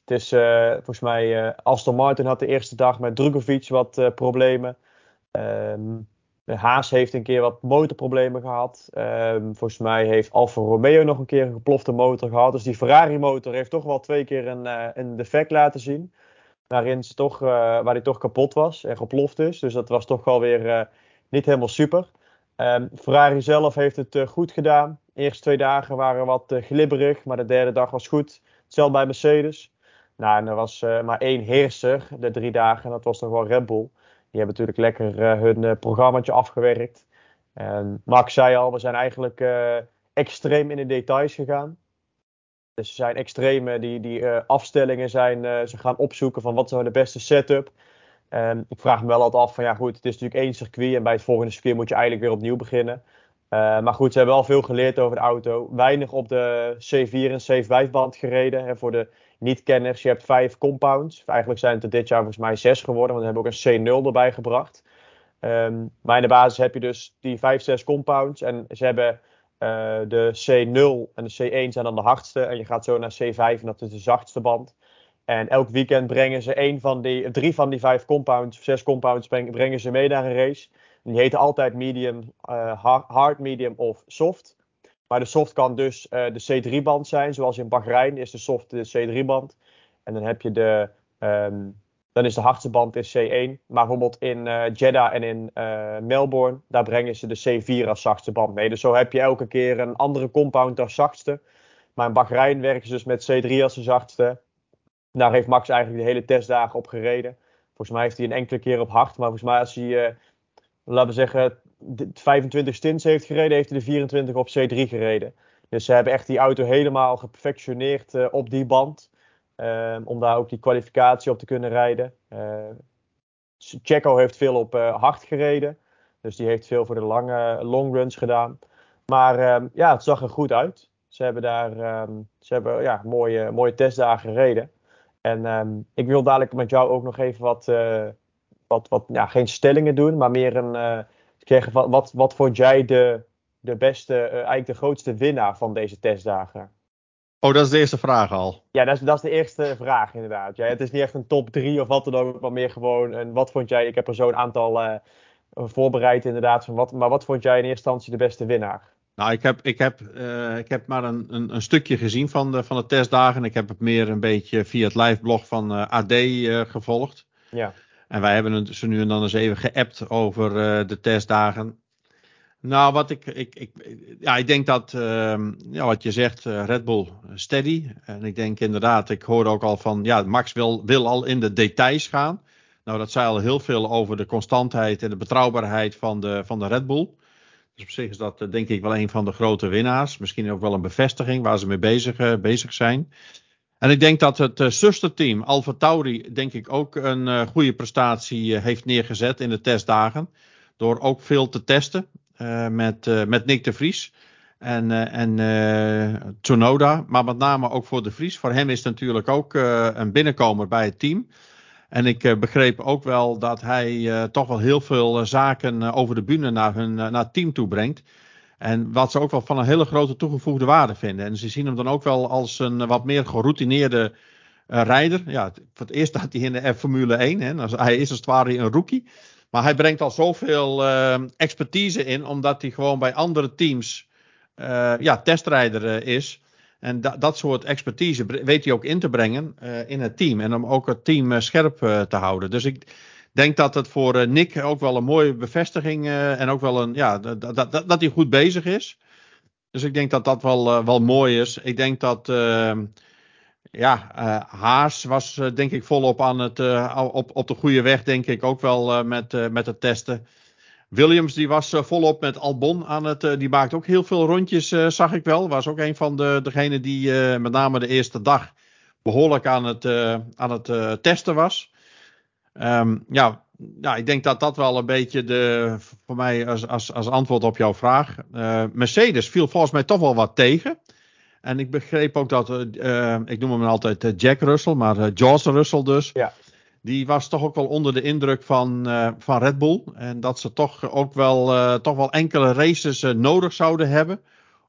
het is volgens mij Aston Martin had de eerste dag met Drugovic wat problemen. Ehm, Haas heeft een keer wat motorproblemen gehad. Ehm, volgens mij heeft Alfa Romeo nog een keer een geplofte motor gehad. Dus die Ferrari motor heeft toch wel twee keer een, eh, een defect laten zien. Waarin ze toch, eh, waar die toch kapot was en geploft is. Dus dat was toch wel weer eh, niet helemaal super. Ehm, Ferrari zelf heeft het goed gedaan. De eerste twee dagen waren wat glibberig, maar de derde dag was goed. Hetzelfde bij Mercedes. Nou, er was maar één heerser de drie dagen en dat was nog wel Red Bull. Die hebben natuurlijk lekker hun uh, programmaatje afgewerkt. En Max zei al, we zijn eigenlijk extreem in de details gegaan. Dus ze zijn extreme, die, die afstellingen zijn, ze gaan opzoeken van wat nou de beste setup. En ik vraag me wel altijd af van ja goed, het is natuurlijk één circuit en bij het volgende circuit moet je eigenlijk weer opnieuw beginnen. Uh, maar goed, ze hebben wel veel geleerd over de auto. Weinig op de C4 en C5 band gereden. Hè, voor de niet-kenners, je hebt vijf compounds. Eigenlijk zijn het er dit jaar volgens mij zes geworden, want we hebben ook een C0 erbij gebracht. Um, maar in de basis heb je dus die vijf, zes compounds. En ze hebben uh, de C0 en de C1 zijn dan de hardste. En je gaat zo naar C5 en dat is de zachtste band. En elk weekend brengen ze een van die, drie van die vijf compounds, zes compounds, brengen ze mee naar een race. Die heten altijd medium, uh, hard, medium of soft. Maar de soft kan dus uh, de C3-band zijn, zoals in Bahrein is de soft de C3-band. En dan heb je de, um, dan is de hardste band is C1. Maar bijvoorbeeld in uh, Jeddah en in Melbourne, daar brengen ze de C4 als zachtste band mee. Dus zo heb je elke keer een andere compound als zachtste. Maar in Bahrein werken ze dus met C3 als de zachtste. Daar heeft Max eigenlijk de hele testdagen op gereden. Volgens mij heeft hij een enkele keer op hard. Maar volgens mij als hij, laten we zeggen, 25 stints heeft gereden, heeft hij de 24 op C3 gereden. Dus ze hebben echt die auto helemaal geperfectioneerd uh, op die band. Uh, om daar ook die kwalificatie op te kunnen rijden. Checo heeft veel op hard gereden. Dus die heeft veel voor de lange longruns gedaan. Maar ehm, ja, het zag er goed uit. Ze hebben daar um, ze hebben, ja, mooie, mooie testdagen gereden. En ik wil dadelijk met jou ook nog even wat, uh, wat, wat ja, geen stellingen doen, maar meer een, uh, zeggen, wat, wat, wat vond jij de, de beste, uh, eigenlijk de grootste winnaar van deze testdagen? Oh, dat is de eerste vraag al. Ja, dat is, dat is de eerste vraag inderdaad. Ja, het is niet echt een top 3 of wat dan ook, maar meer gewoon een, wat vond jij, ik heb er zo'n aantal voorbereid inderdaad, van wat, maar wat vond jij in eerste instantie de beste winnaar? Nou, ik heb, ik heb, uh, ik heb maar een, een, een, stukje gezien van de, van de testdagen. Ik heb het meer een beetje via het liveblog van uh, AD gevolgd. Ja. En wij hebben ze nu en dan eens even geappt over de testdagen. Nou, wat ik, ik, ik, ja, ik denk dat, ehm, ja, wat je zegt, Red Bull steady. En ik denk inderdaad, ik hoorde ook al van, ja, Max wil, wil al in de details gaan. Nou, dat zei al heel veel over de constantheid en de betrouwbaarheid van de, van de Red Bull. Dus op zich is dat denk ik wel een van de grote winnaars. Misschien ook wel een bevestiging waar ze mee bezig, bezig zijn. En ik denk dat het uh, zusterteam Alfa Tauri denk ik ook een uh, goede prestatie heeft neergezet in de testdagen. Door ook veel te testen met, met Nick de Vries en, en Tsunoda. Maar met name ook voor de Vries. Voor hem is het natuurlijk ook een binnenkomer bij het team. En ik begreep ook wel dat hij toch wel heel veel zaken over de bühne naar, hun, naar het team toe brengt. En wat ze ook wel van een hele grote toegevoegde waarde vinden. En ze zien hem dan ook wel als een wat meer geroutineerde rijder. Ja, voor het eerst staat hij in de Formule 1. Hè. Hij is als het ware een rookie. Maar hij brengt al zoveel expertise in, omdat hij gewoon bij andere teams ja, testrijder is. En da dat soort expertise weet hij ook in te brengen uh, in het team. En om ook het team uh, scherp uh, te houden. Dus ik denk dat het voor Nick ook wel een mooie bevestiging en ook wel een, ja, dat, dat, dat hij goed bezig is. Dus ik denk dat dat wel, wel mooi is. Ik denk dat, ehm, ja, Haas was denk ik volop aan het, op, op de goede weg, denk ik ook wel met, met het testen. Williams die was uh, volop met Albon aan het. Uh, die maakte ook heel veel rondjes, uh, zag ik wel. Was ook een van de, degenen die met name de eerste dag behoorlijk aan het, aan het testen was. Um, ja, nou, ik denk dat dat wel een beetje de, voor mij als, als, als antwoord op jouw vraag. Mercedes viel volgens mij toch wel wat tegen. En ik begreep ook dat, ik noem hem altijd Jack Russell, maar George Russell dus. Ja die was toch ook wel onder de indruk van, uh, van Red Bull. En dat ze toch ook wel, uh, toch wel enkele races uh, nodig zouden hebben.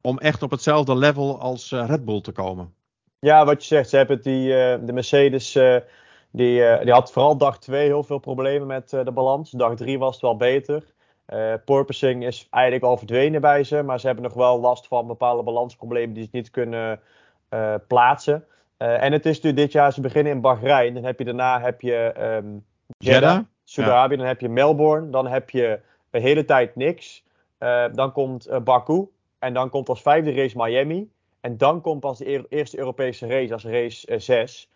Om echt op hetzelfde level als Red Bull te komen. Ja, wat je zegt, ze hebben die, de Mercedes. Die, die had vooral dag 2 heel veel problemen met de balans. Dag 3 was het wel beter. porpoising is eigenlijk al verdwenen bij ze. Maar ze hebben nog wel last van bepaalde balansproblemen die ze niet kunnen plaatsen. Uh, en het is nu dit jaar, ze beginnen in Bahrein. Dan heb je daarna heb je um, Jeddah, Saudi-Arabië. Dan heb je Melbourne. Dan heb je de hele tijd niks. Uh, dan komt uh, Baku. En dan komt als vijfde race Miami. En dan komt pas de eerste Europese race als race 6.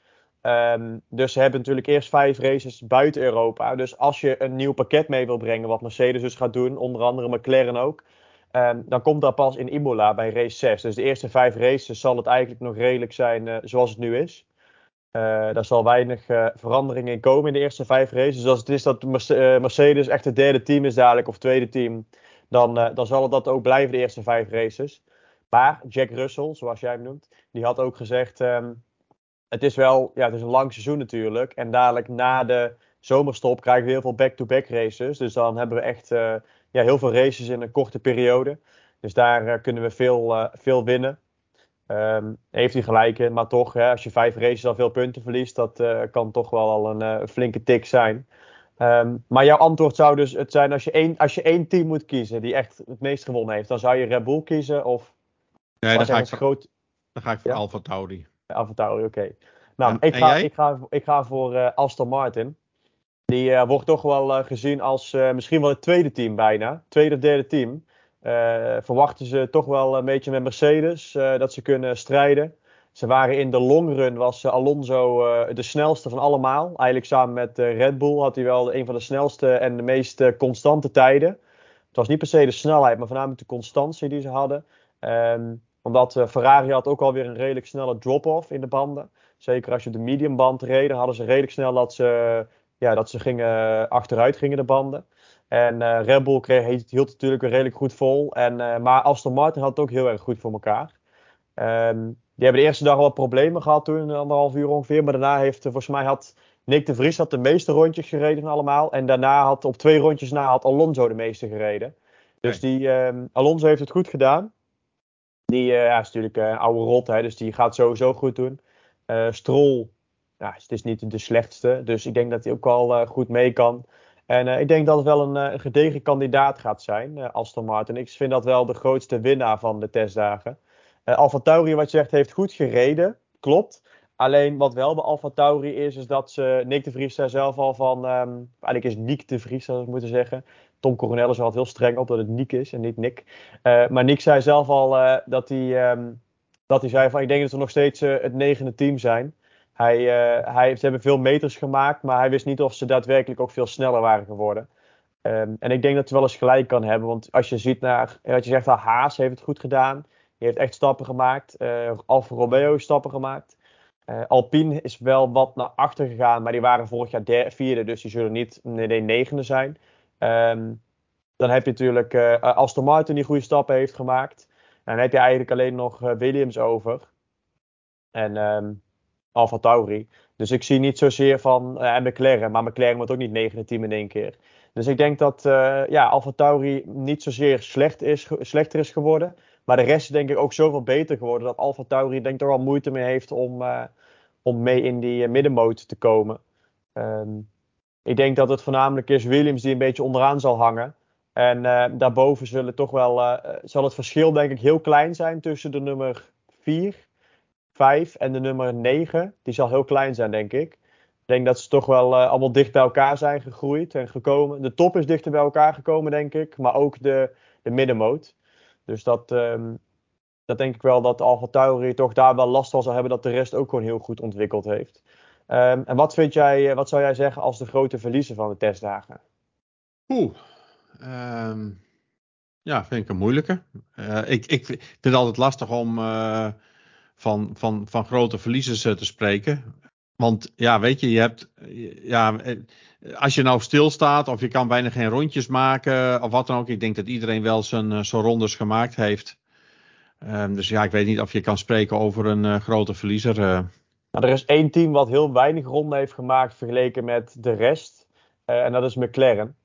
Ehm, dus ze hebben natuurlijk eerst vijf races buiten Europa. Dus als je een nieuw pakket mee wil brengen, wat Mercedes dus gaat doen, onder andere McLaren ook, um, dan komt dat pas in Imola bij race 6. Dus de eerste vijf races zal het eigenlijk nog redelijk zijn uh, zoals het nu is. Uh, daar zal weinig uh, verandering in komen in de eerste vijf races. Dus als het is dat Mercedes echt het derde team is dadelijk, of tweede team, dan, dan zal het dat ook blijven de eerste vijf races. Maar Jack Russell, zoals jij hem noemt, die had ook gezegd: um, het is wel, ja, het is een lang seizoen natuurlijk. En dadelijk na de zomerstop krijgen we heel veel back-to-back races. Dus dan hebben we echt uh, ja, heel veel races in een korte periode. Dus daar uh, kunnen we veel, uh, veel winnen. Um, heeft hij gelijk in, maar toch, hè, als je vijf races al veel punten verliest, dat kan toch wel al een flinke tik zijn. Um, maar jouw antwoord zou dus het zijn: als je, één, als je één team moet kiezen die echt het meest gewonnen heeft, dan zou je Red Bull kiezen? Of nee, dan ga, ik voor, groot... dan ga ik voor ja? Alfa Tauri. Alfa oké. Nou, ik, ga, ik, ga, ik ga voor uh, Aston Martin. Die uh, wordt toch wel uh, gezien als misschien wel het tweede team bijna. Tweede of derde team. verwachten ze toch wel een beetje met Mercedes dat ze kunnen strijden. Ze waren in de longrun, was Alonso de snelste van allemaal. Eigenlijk samen met Red Bull had hij wel een van de snelste en de meest constante tijden. Het was niet per se de snelheid, maar voornamelijk de constantie die ze hadden. Um, omdat uh, Ferrari had ook alweer een redelijk snelle drop-off in de banden. Zeker als je de mediumband reden, hadden ze redelijk snel dat ze, ja, dat ze gingen, achteruit gingen de banden. En uh, Red Bull kreeg, hield natuurlijk weer redelijk goed vol. En, uh, maar Aston Martin had het ook heel erg goed voor elkaar. Um, die hebben de eerste dag al wat problemen gehad toen, anderhalf uur ongeveer. Maar daarna heeft, volgens mij had Nick de Vries had de meeste rondjes gereden allemaal. En daarna had op twee rondjes na had Alonso de meeste gereden. Dus die, um, Alonso heeft het goed gedaan. Die uh, ja, is natuurlijk een oude rot, hè, dus die gaat sowieso goed doen. Uh, Stroll, ja, het is niet de slechtste, dus ik denk dat hij ook wel uh, goed mee kan. En ik denk dat het wel een, gedegen kandidaat gaat zijn, Aston Martin. Ik vind dat wel de grootste winnaar van de testdagen. Tauri, wat je zegt, heeft goed gereden, klopt. Alleen wat wel bij Alfa Tauri is, is dat ze, Nick de Vries daar zelf al van, um, eigenlijk is Nick de Vries, zou ik moeten zeggen, Tom Coronel altijd heel streng op dat het Nick is en niet Nick. Uh, maar Nick zei zelf al uh, dat, hij, um, dat hij zei van ik denk dat we nog steeds uh, het negende team zijn. Hij, hij, ze hebben veel meters gemaakt, maar hij wist niet of ze daadwerkelijk ook veel sneller waren geworden. Um, en ik denk dat hij wel eens gelijk kan hebben. Want als je ziet naar wat je zegt, Haas heeft het goed gedaan. Die heeft echt stappen gemaakt. Alfa Romeo heeft stappen gemaakt. Alpine is wel wat naar achter gegaan, maar die waren vorig jaar vierde, dus die zullen niet nee, negende zijn. Um, dan heb je natuurlijk uh, Aston Martin die goede stappen heeft gemaakt. En dan heb je eigenlijk alleen nog uh, Williams over. En um, Alfa Tauri. Dus ik zie niet zozeer van uh, McLaren. Maar McLaren wordt ook niet negende team in één keer. Dus ik denk dat uh, ja, Alfa Tauri niet zozeer slecht is, slechter is geworden. Maar de rest is denk ik ook zoveel beter geworden. Dat Alfa Tauri denk er wel moeite mee heeft om, om mee in die middenmoot te komen. Um, ik denk dat het voornamelijk is Williams die een beetje onderaan zal hangen. En uh, daarboven zullen toch wel, uh, zal het verschil denk ik heel klein zijn tussen de nummer 4, 5 en de nummer 9. Die zal heel klein zijn denk ik. Ik denk dat ze toch wel allemaal dicht bij elkaar zijn gegroeid en gekomen. De top is dichter bij elkaar gekomen denk ik, maar ook de, de middenmoot. Dus dat, um, dat denk ik wel dat Alfa Tauri toch daar wel last van zal hebben dat de rest ook gewoon heel goed ontwikkeld heeft. Um, en wat, vind jij, wat zou jij zeggen als de grote verliezer van de testdagen? Oeh, um, ja, vind ik een moeilijke. Uh, ik, ik vind het altijd lastig om uh, van, van, van grote verliezers te spreken. Want ja, weet je, je hebt. Ja, als je nou stilstaat of je kan bijna geen rondjes maken of wat dan ook. Ik denk dat iedereen wel zijn, zijn rondes gemaakt heeft. Um, dus ja, ik weet niet of je kan spreken over een grote verliezer. Nou, er is één team wat heel weinig ronden heeft gemaakt vergeleken met de rest. Uh, en dat is McLaren.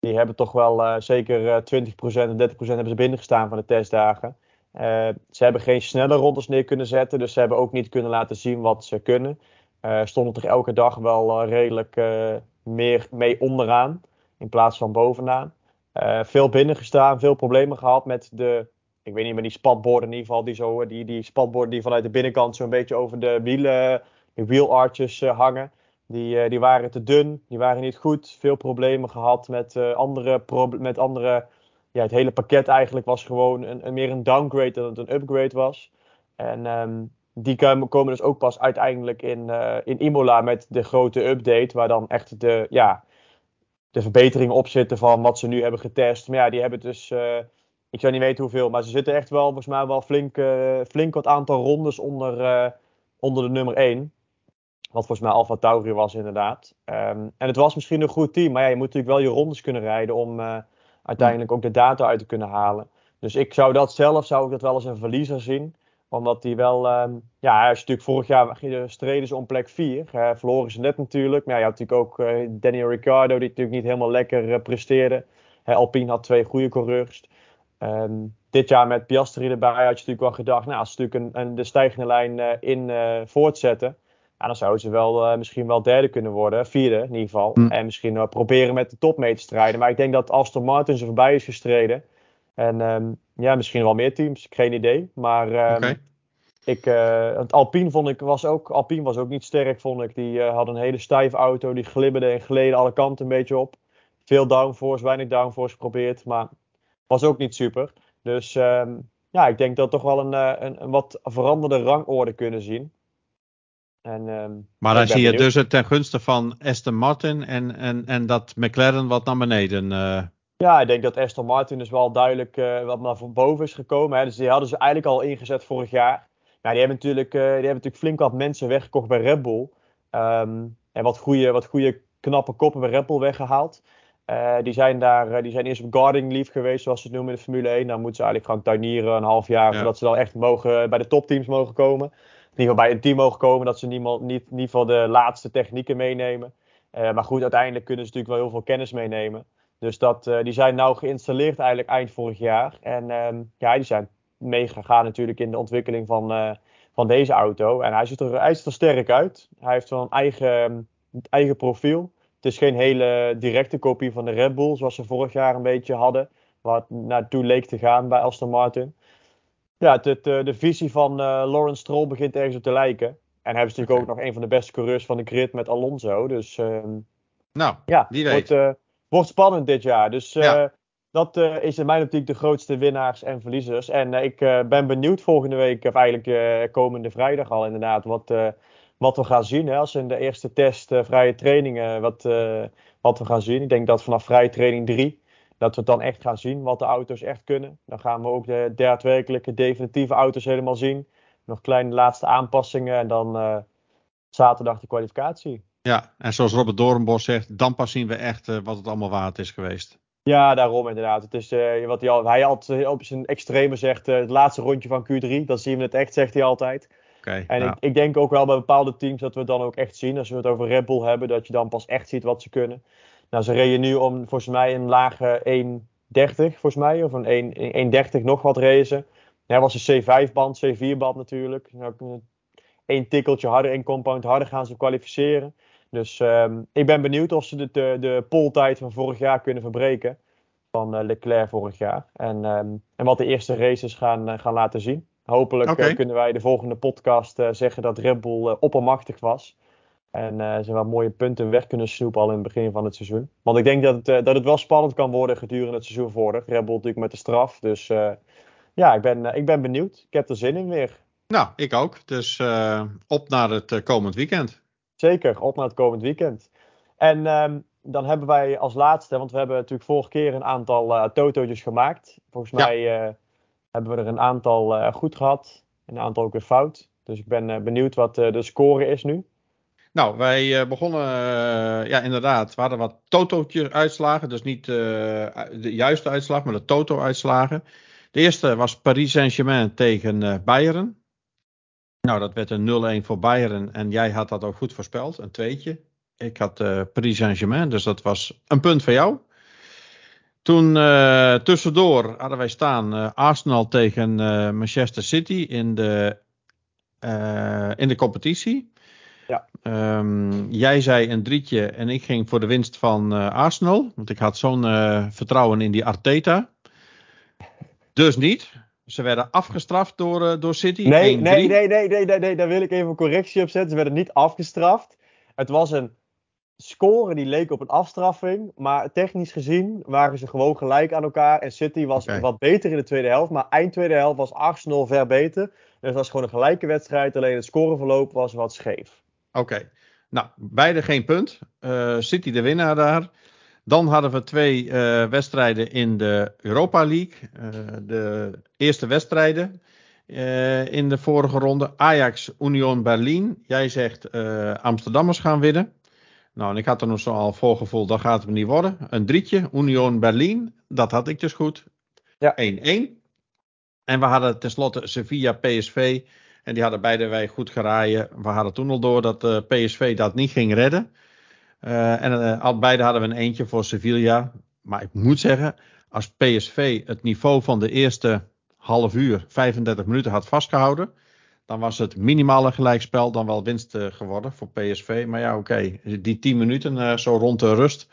Die hebben toch wel uh, zeker uh, 20% en 30% hebben ze binnengestaan van de testdagen. Uh, ze hebben geen snelle rondes neer kunnen zetten. Dus ze hebben ook niet kunnen laten zien wat ze kunnen. stonden toch elke dag wel redelijk meer mee onderaan. In plaats van bovenaan. veel binnengestaan, veel problemen gehad met de ik weet niet, maar die spatborden in ieder geval, die, zo, die, die spatborden die vanuit de binnenkant zo'n beetje over de wielen, de wheelarches uh, hangen. Die, uh, die waren te dun, die waren niet goed. Veel problemen gehad met andere, met andere ja, het hele pakket eigenlijk was gewoon een, een, meer een downgrade dan het een upgrade was. En um, die komen dus ook pas uiteindelijk in, in Imola met de grote update. Waar dan echt de, ja, de verbeteringen op zitten van wat ze nu hebben getest. Maar ja, die hebben dus ik zou niet weten hoeveel, maar ze zitten echt wel, volgens mij wel flink, uh, flink wat aantal rondes onder, uh, onder de nummer 1. Wat volgens mij Alfa Tauri was inderdaad. Um, en het was misschien een goed team, maar ja, je moet natuurlijk wel je rondes kunnen rijden om uh, uiteindelijk ook de data uit te kunnen halen. Dus ik zou dat zelf, zou ik dat wel eens een verliezer zien. Omdat die wel, um, ja, als je natuurlijk vorig jaar streden ze om plek 4. Uh, verloren ze net natuurlijk. Maar ja, je had natuurlijk ook Daniel Ricciardo, die natuurlijk niet helemaal lekker presteerde. Alpine had twee goede coureurs. Um, dit jaar met Piastri erbij had je natuurlijk wel gedacht, nou, als ze natuurlijk een, een de stijgende lijn uh, in uh, voortzetten, ja, dan zouden ze wel, uh, misschien wel derde kunnen worden, vierde in ieder geval. Mm. En misschien proberen met de top mee te strijden. Maar ik denk dat Aston Martin ze voorbij is gestreden. En um, ja, misschien wel meer teams, geen idee. Maar um, okay. ik, het Alpine vond ik was ook, Alpine was ook niet sterk, vond ik. Die had een hele stijve auto, die glibberde en gleden alle kanten een beetje op. Veel downforce, weinig downforce geprobeerd, maar was ook niet super. Dus um, ja, ik denk dat we toch wel een, eh, een, een, wat veranderde rangorde kunnen zien. En, um, maar dan zie je dus het ten gunste van Aston Martin en, en, en dat McLaren wat naar beneden. Uh... Ja, ik denk dat Aston Martin dus wel duidelijk uh, wat naar boven is gekomen. Hè. Dus die hadden ze eigenlijk al ingezet vorig jaar. Nou, die hebben natuurlijk, uh, die hebben natuurlijk flink wat mensen weggekocht bij Red Bull. Um, en wat goede, wat goede knappe koppen bij Red Bull weggehaald. Uh, die, zijn daar, uh, die zijn eerst op guarding leave geweest, zoals ze het noemen in de Formule 1. Dan moeten ze eigenlijk gewoon tuinieren een half jaar, ja. zodat ze dan echt mogen, bij de topteams mogen komen. In ieder geval bij een team mogen komen, dat ze niemand, niet, in ieder geval de laatste technieken meenemen. Uh, maar goed, uiteindelijk kunnen ze natuurlijk wel heel veel kennis meenemen. Dus dat, die zijn nou geïnstalleerd eigenlijk eind vorig jaar. En ehm, ja, die zijn meegegaan natuurlijk in de ontwikkeling van, van deze auto. En hij ziet, er, hij ziet er sterk uit. Hij heeft wel een eigen, eigen profiel. Het is geen hele directe kopie van de Red Bull, zoals ze vorig jaar een beetje hadden. Waar het naartoe leek te gaan bij Aston Martin. Ja, het, het, de visie van uh, Lawrence Stroll begint ergens op te lijken. En hebben ze natuurlijk ook nog een van de beste coureurs van de grid met Alonso. Dus uh, nou, ja, wie weet. Wordt, uh, wordt spannend dit jaar. Dus ja. dat is in mijn optiek de grootste winnaars en verliezers. En ik ben benieuwd volgende week, of eigenlijk komende vrijdag al inderdaad, wat wat we gaan zien. Hè, als in de eerste test uh, vrije trainingen wat, uh, wat we gaan zien. Ik denk dat vanaf vrije training 3 dat we dan echt gaan zien wat de auto's echt kunnen. Dan gaan we ook de daadwerkelijke definitieve auto's helemaal zien. Nog kleine laatste aanpassingen en dan uh, zaterdag de kwalificatie. Ja, en zoals Robert Doornbos zegt, dan pas zien we echt wat het allemaal waard is geweest. Ja, daarom inderdaad. Het is wat hij, al, hij altijd op zijn extreme zegt, het laatste rondje van Q3, dan zien we het echt, zegt hij altijd. Okay, en nou. ik, ik, denk ook wel bij bepaalde teams dat we het dan ook echt zien. Als we het over Red Bull hebben, dat je dan pas echt ziet wat ze kunnen. Nou, ze reden nu om volgens mij een lage 1.30, volgens mij. Of een 1.30 nog wat racen. Ja, was een C5-band, C4-band natuurlijk. Nou, Eén tikkeltje harder, één compound harder gaan ze kwalificeren. Dus um, ik ben benieuwd of ze de, de, de poltijd van vorig jaar kunnen verbreken. Van uh, Leclerc vorig jaar. En, um, en wat de eerste races gaan, uh, gaan laten zien. Hopelijk okay. uh, kunnen wij de volgende podcast uh, zeggen dat Red Bull uh, oppermachtig was. En ze wat mooie punten weg kunnen snoepen al in het begin van het seizoen. Want ik denk dat het, dat het wel spannend kan worden gedurende het seizoen vorig. Red Bull natuurlijk met de straf. Dus ja, ik ben, ik ben benieuwd. Ik heb er zin in weer. Nou, ik ook. Dus op naar het komend weekend. Zeker, op naar het komend weekend. En um, dan hebben wij als laatste, want we hebben natuurlijk vorige keer een aantal totootjes gemaakt. Volgens ja. mij hebben we er een aantal uh, goed gehad. Een aantal ook weer fout. Dus ik ben uh, benieuwd wat uh, de score is nu. Nou, wij begonnen, ja inderdaad, we hadden wat toto uitslagen. Dus niet de juiste uitslag, maar de toto-uitslagen. De eerste was Paris Saint-Germain tegen Bayern. Nou, dat werd een 0-1 voor Bayern. En jij had dat ook goed voorspeld, een tweetje. Ik had Paris Saint-Germain, dus dat was een punt voor jou. Toen uh, tussendoor hadden wij staan uh, Arsenal tegen uh, Manchester City in de, in de competitie. Ja. Um, jij zei een drietje en ik ging voor de winst van Arsenal. Want ik had zo'n vertrouwen in die Arteta. Dus niet. Ze werden afgestraft door, door City. Nee, nee, nee, nee, nee, nee, nee, daar wil ik even een correctie op zetten. Ze werden niet afgestraft. Het was een score die leek op een afstraffing. Maar technisch gezien waren ze gewoon gelijk aan elkaar. En City was wat beter in de tweede helft. Maar eind tweede helft was Arsenal ver beter. Dus het was gewoon een gelijke wedstrijd. Alleen het scoreverloop was wat scheef. Oké. Nou, beide geen punt. Eh, City de winnaar daar. Dan hadden we twee eh, wedstrijden in de Europa League. Eh, de eerste wedstrijden in de vorige ronde. Ajax Union Berlin. Jij zegt Amsterdammers gaan winnen. Nou, en ik had er nog zo al voorgevoel, dat gaat het niet worden. Een drietje, Union Berlin. Dat had ik dus goed. Ja. 1-1. En we hadden tenslotte Sevilla PSV. En die hadden beide wij goed geraaien. We hadden toen al door dat eh, PSV dat niet ging redden. Eh, en eh, al beide hadden we een eentje voor Sevilla. Maar ik moet zeggen, als PSV het niveau van de eerste half uur, 35 minuten had vastgehouden. Dan was het minimale gelijkspel dan wel winst eh, geworden voor PSV. Maar ja, oké. Die 10 minuten eh, zo rond de rust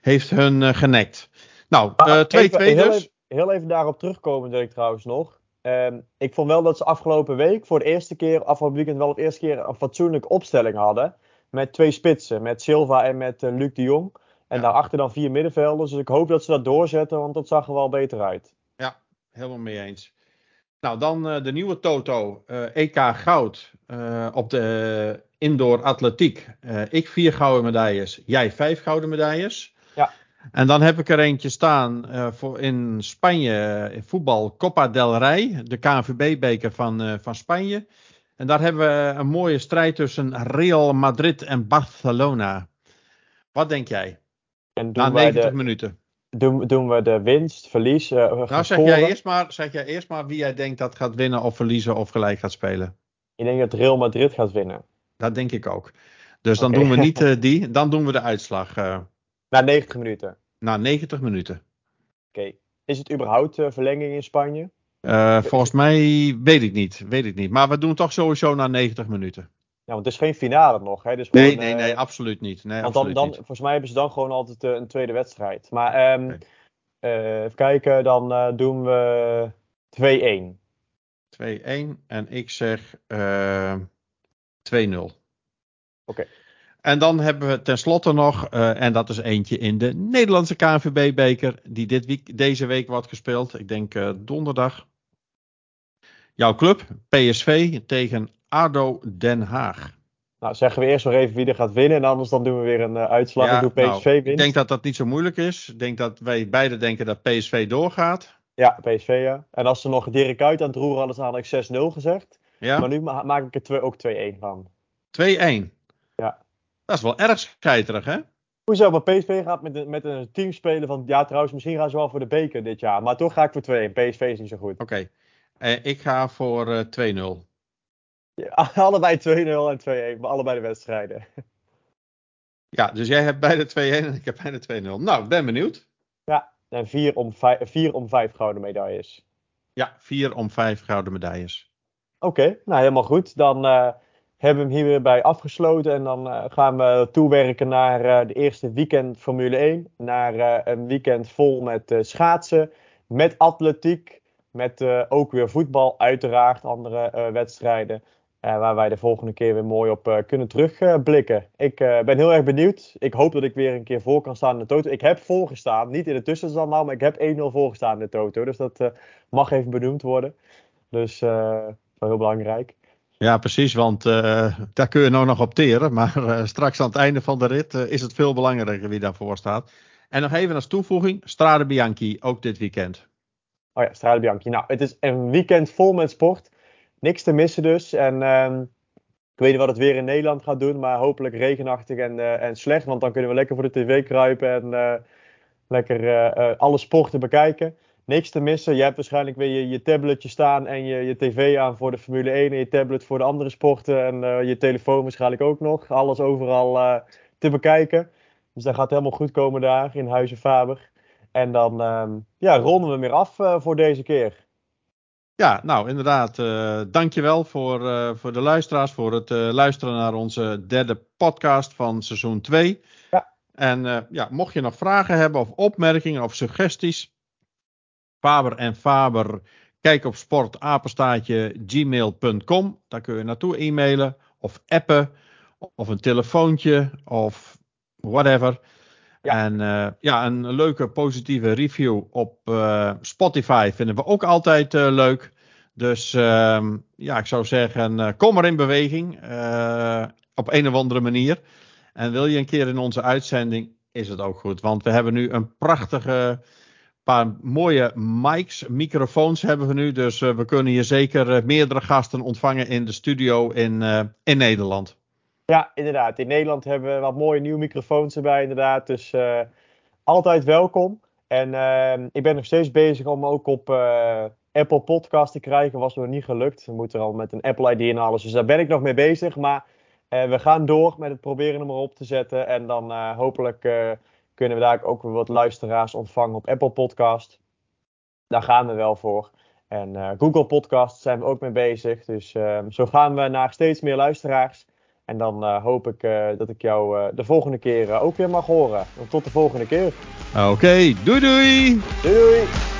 heeft hun eh, genekt. Nou, Maar eh, 2-2 even- heel, dus. even, heel even daarop terugkomen, denk ik trouwens nog. Ehm, ik vond wel dat ze afgelopen week voor de eerste keer, afgelopen weekend wel de eerste keer een fatsoenlijke opstelling hadden. Met twee spitsen, met Silva en met Luc de Jong. En Ja. daarachter dan vier middenvelders. Dus ik hoop dat ze dat doorzetten, want dat zag er wel beter uit. Helemaal mee eens. Nou, dan eh, de nieuwe Toto. eh, EK Goud eh, op de indoor atletiek. Ik vier gouden medailles, jij vijf gouden medailles. Ja. En dan heb ik er eentje staan voor in Spanje, in voetbal, Copa del Rey, de KNVB-beker van, van Spanje. En daar hebben we een mooie strijd tussen Real Madrid en Barcelona. Wat denk jij? En doen, Na wij 90 de, minuten. Doen, doen we de winst, verlies, eh Nou, zeg jij, eerst maar, zeg jij eerst maar wie jij denkt dat gaat winnen of verliezen of gelijk gaat spelen. Ik denk dat Real Madrid gaat winnen. Dat denk ik ook. Dus dan doen we niet eh, die, dan doen we de uitslag eh, Na 90 minuten. na 90 minuten. Oké. Is het überhaupt verlenging in Spanje? Volgens mij weet ik niet, weet ik niet. Maar we doen toch sowieso na 90 minuten. Ja, want het is geen finale nog. Hè? Dus Nee, gewoon, nee, eh, nee, absoluut niet. Nee, Want dan, volgens mij hebben ze dan gewoon altijd eh, een tweede wedstrijd. Maar ehm, Nee. eh, even kijken, dan eh, doen we 2-1. 2-1 en ik zeg eh 2-0. Oké. En dan hebben we tenslotte nog, en dat is eentje in de Nederlandse KNVB-beker, die dit week, deze week wordt gespeeld. Ik denk donderdag. Jouw club, PSV, tegen ADO Den Haag. Nou, zeggen we eerst nog even wie er gaat winnen. En anders dan doen we weer een eh, uitslag. Ja, en doe PSV nou. Ik denk dat dat niet zo moeilijk is. Ik denk dat wij beide denken dat PSV doorgaat. Ja, PSV ja. En als ze nog Dirk uit aan het roeren hadden, dan had ik 6-0 gezegd. Ja, Maar nu ma- maak ik er twee- ook 2-1 van. 2-1. Ja. Dat is wel erg scheiterig, hè? Hoezo? Maar PSV gaat met, een- met een team spelen van... Ja, trouwens, misschien gaan ze wel voor de beker dit jaar. Maar toch ga ik voor 2-1. PSV is niet zo goed. Oké. Eh, ik ga voor eh 2-0. Ja, allebei 2-0 en 2-1. Maar allebei de wedstrijden. Ja, dus jij hebt beide 2-1 en ik heb beide 2-0. Nou, ik ben benieuwd. En 4 om 5, vier om 5 gouden medailles. Ja, 4 om 5 gouden medailles. Oké, nou helemaal goed. Dan eh, hebben we hem hier weer bij afgesloten. En dan eh, gaan we toewerken naar eh, de eerste weekend Formule 1. Naar een weekend vol met schaatsen, met atletiek, met ook weer voetbal, uiteraard andere wedstrijden. Eh, waar wij de volgende keer weer mooi op eh, kunnen terugblikken. ik eh, ben heel erg benieuwd. Ik hoop dat ik weer een keer voor kan staan in de Toto. Ik heb voorgestaan, niet in de tussenstand nou, maar ik heb 1-0 voorgestaan in de Toto. Dus dat mag even benoemd worden. Dus dat is wel heel belangrijk. Ja, precies, want daar kun je nou nog op teren. Maar straks aan het einde van de rit is het veel belangrijker wie daarvoor staat. En nog even als toevoeging, Strade Bianchi, ook dit weekend. Oh ja, Strade Bianchi. Nou, het is een weekend vol met sport. Niks te missen dus. En ehm, ik weet niet wat het weer in Nederland gaat doen, maar hopelijk regenachtig en, eh, en slecht. Want dan kunnen we lekker voor de tv kruipen en eh, lekker eh, alle sporten bekijken. Niks te missen. Je hebt waarschijnlijk weer je, je tabletje staan en je, je tv aan voor de Formule 1 en je tablet voor de andere sporten. En je telefoon waarschijnlijk ook nog. Alles overal te bekijken. Dus dat gaat helemaal goed komen daar in Huizen Faber. En dan ehm, ja, ronden we weer af voor deze keer. Ja, nou inderdaad, eh dankjewel voor, eh, voor de luisteraars, voor het eh, luisteren naar onze derde podcast van seizoen 2. Ja. En ja, mocht je nog vragen hebben of opmerkingen of suggesties, Faber en Faber, kijk op sportapenstaatje gmail.com. Daar kun je naartoe e-mailen of appen of een telefoontje of whatever. En ja, een leuke positieve review op Spotify vinden we ook altijd leuk. Dus ehm, ja, ik zou zeggen, kom maar in beweging. op een of andere manier. En wil je een keer in onze uitzending, is het ook goed. Want we hebben nu een prachtige paar mooie mics, microfoons hebben we nu. Dus we kunnen hier zeker meerdere gasten ontvangen in de studio in, in Nederland. Ja, inderdaad. In Nederland hebben we wat mooie nieuwe microfoons erbij, inderdaad. Dus altijd welkom. En ehm, ik ben nog steeds bezig om ook op Apple Podcast te krijgen. Was nog niet gelukt. We moeten er al met een Apple ID en alles. Dus daar ben ik nog mee bezig. Maar we gaan door met het proberen hem erop te zetten. En dan hopelijk kunnen we daar ook weer wat luisteraars ontvangen op Apple Podcast. Daar gaan we wel voor. En Google Podcast zijn we ook mee bezig. Dus uh, zo gaan we naar steeds meer luisteraars. En dan uh, hoop ik dat ik jou de volgende keer ook weer mag horen. Tot de volgende keer. Oké, okay, doei doei! Doei doei!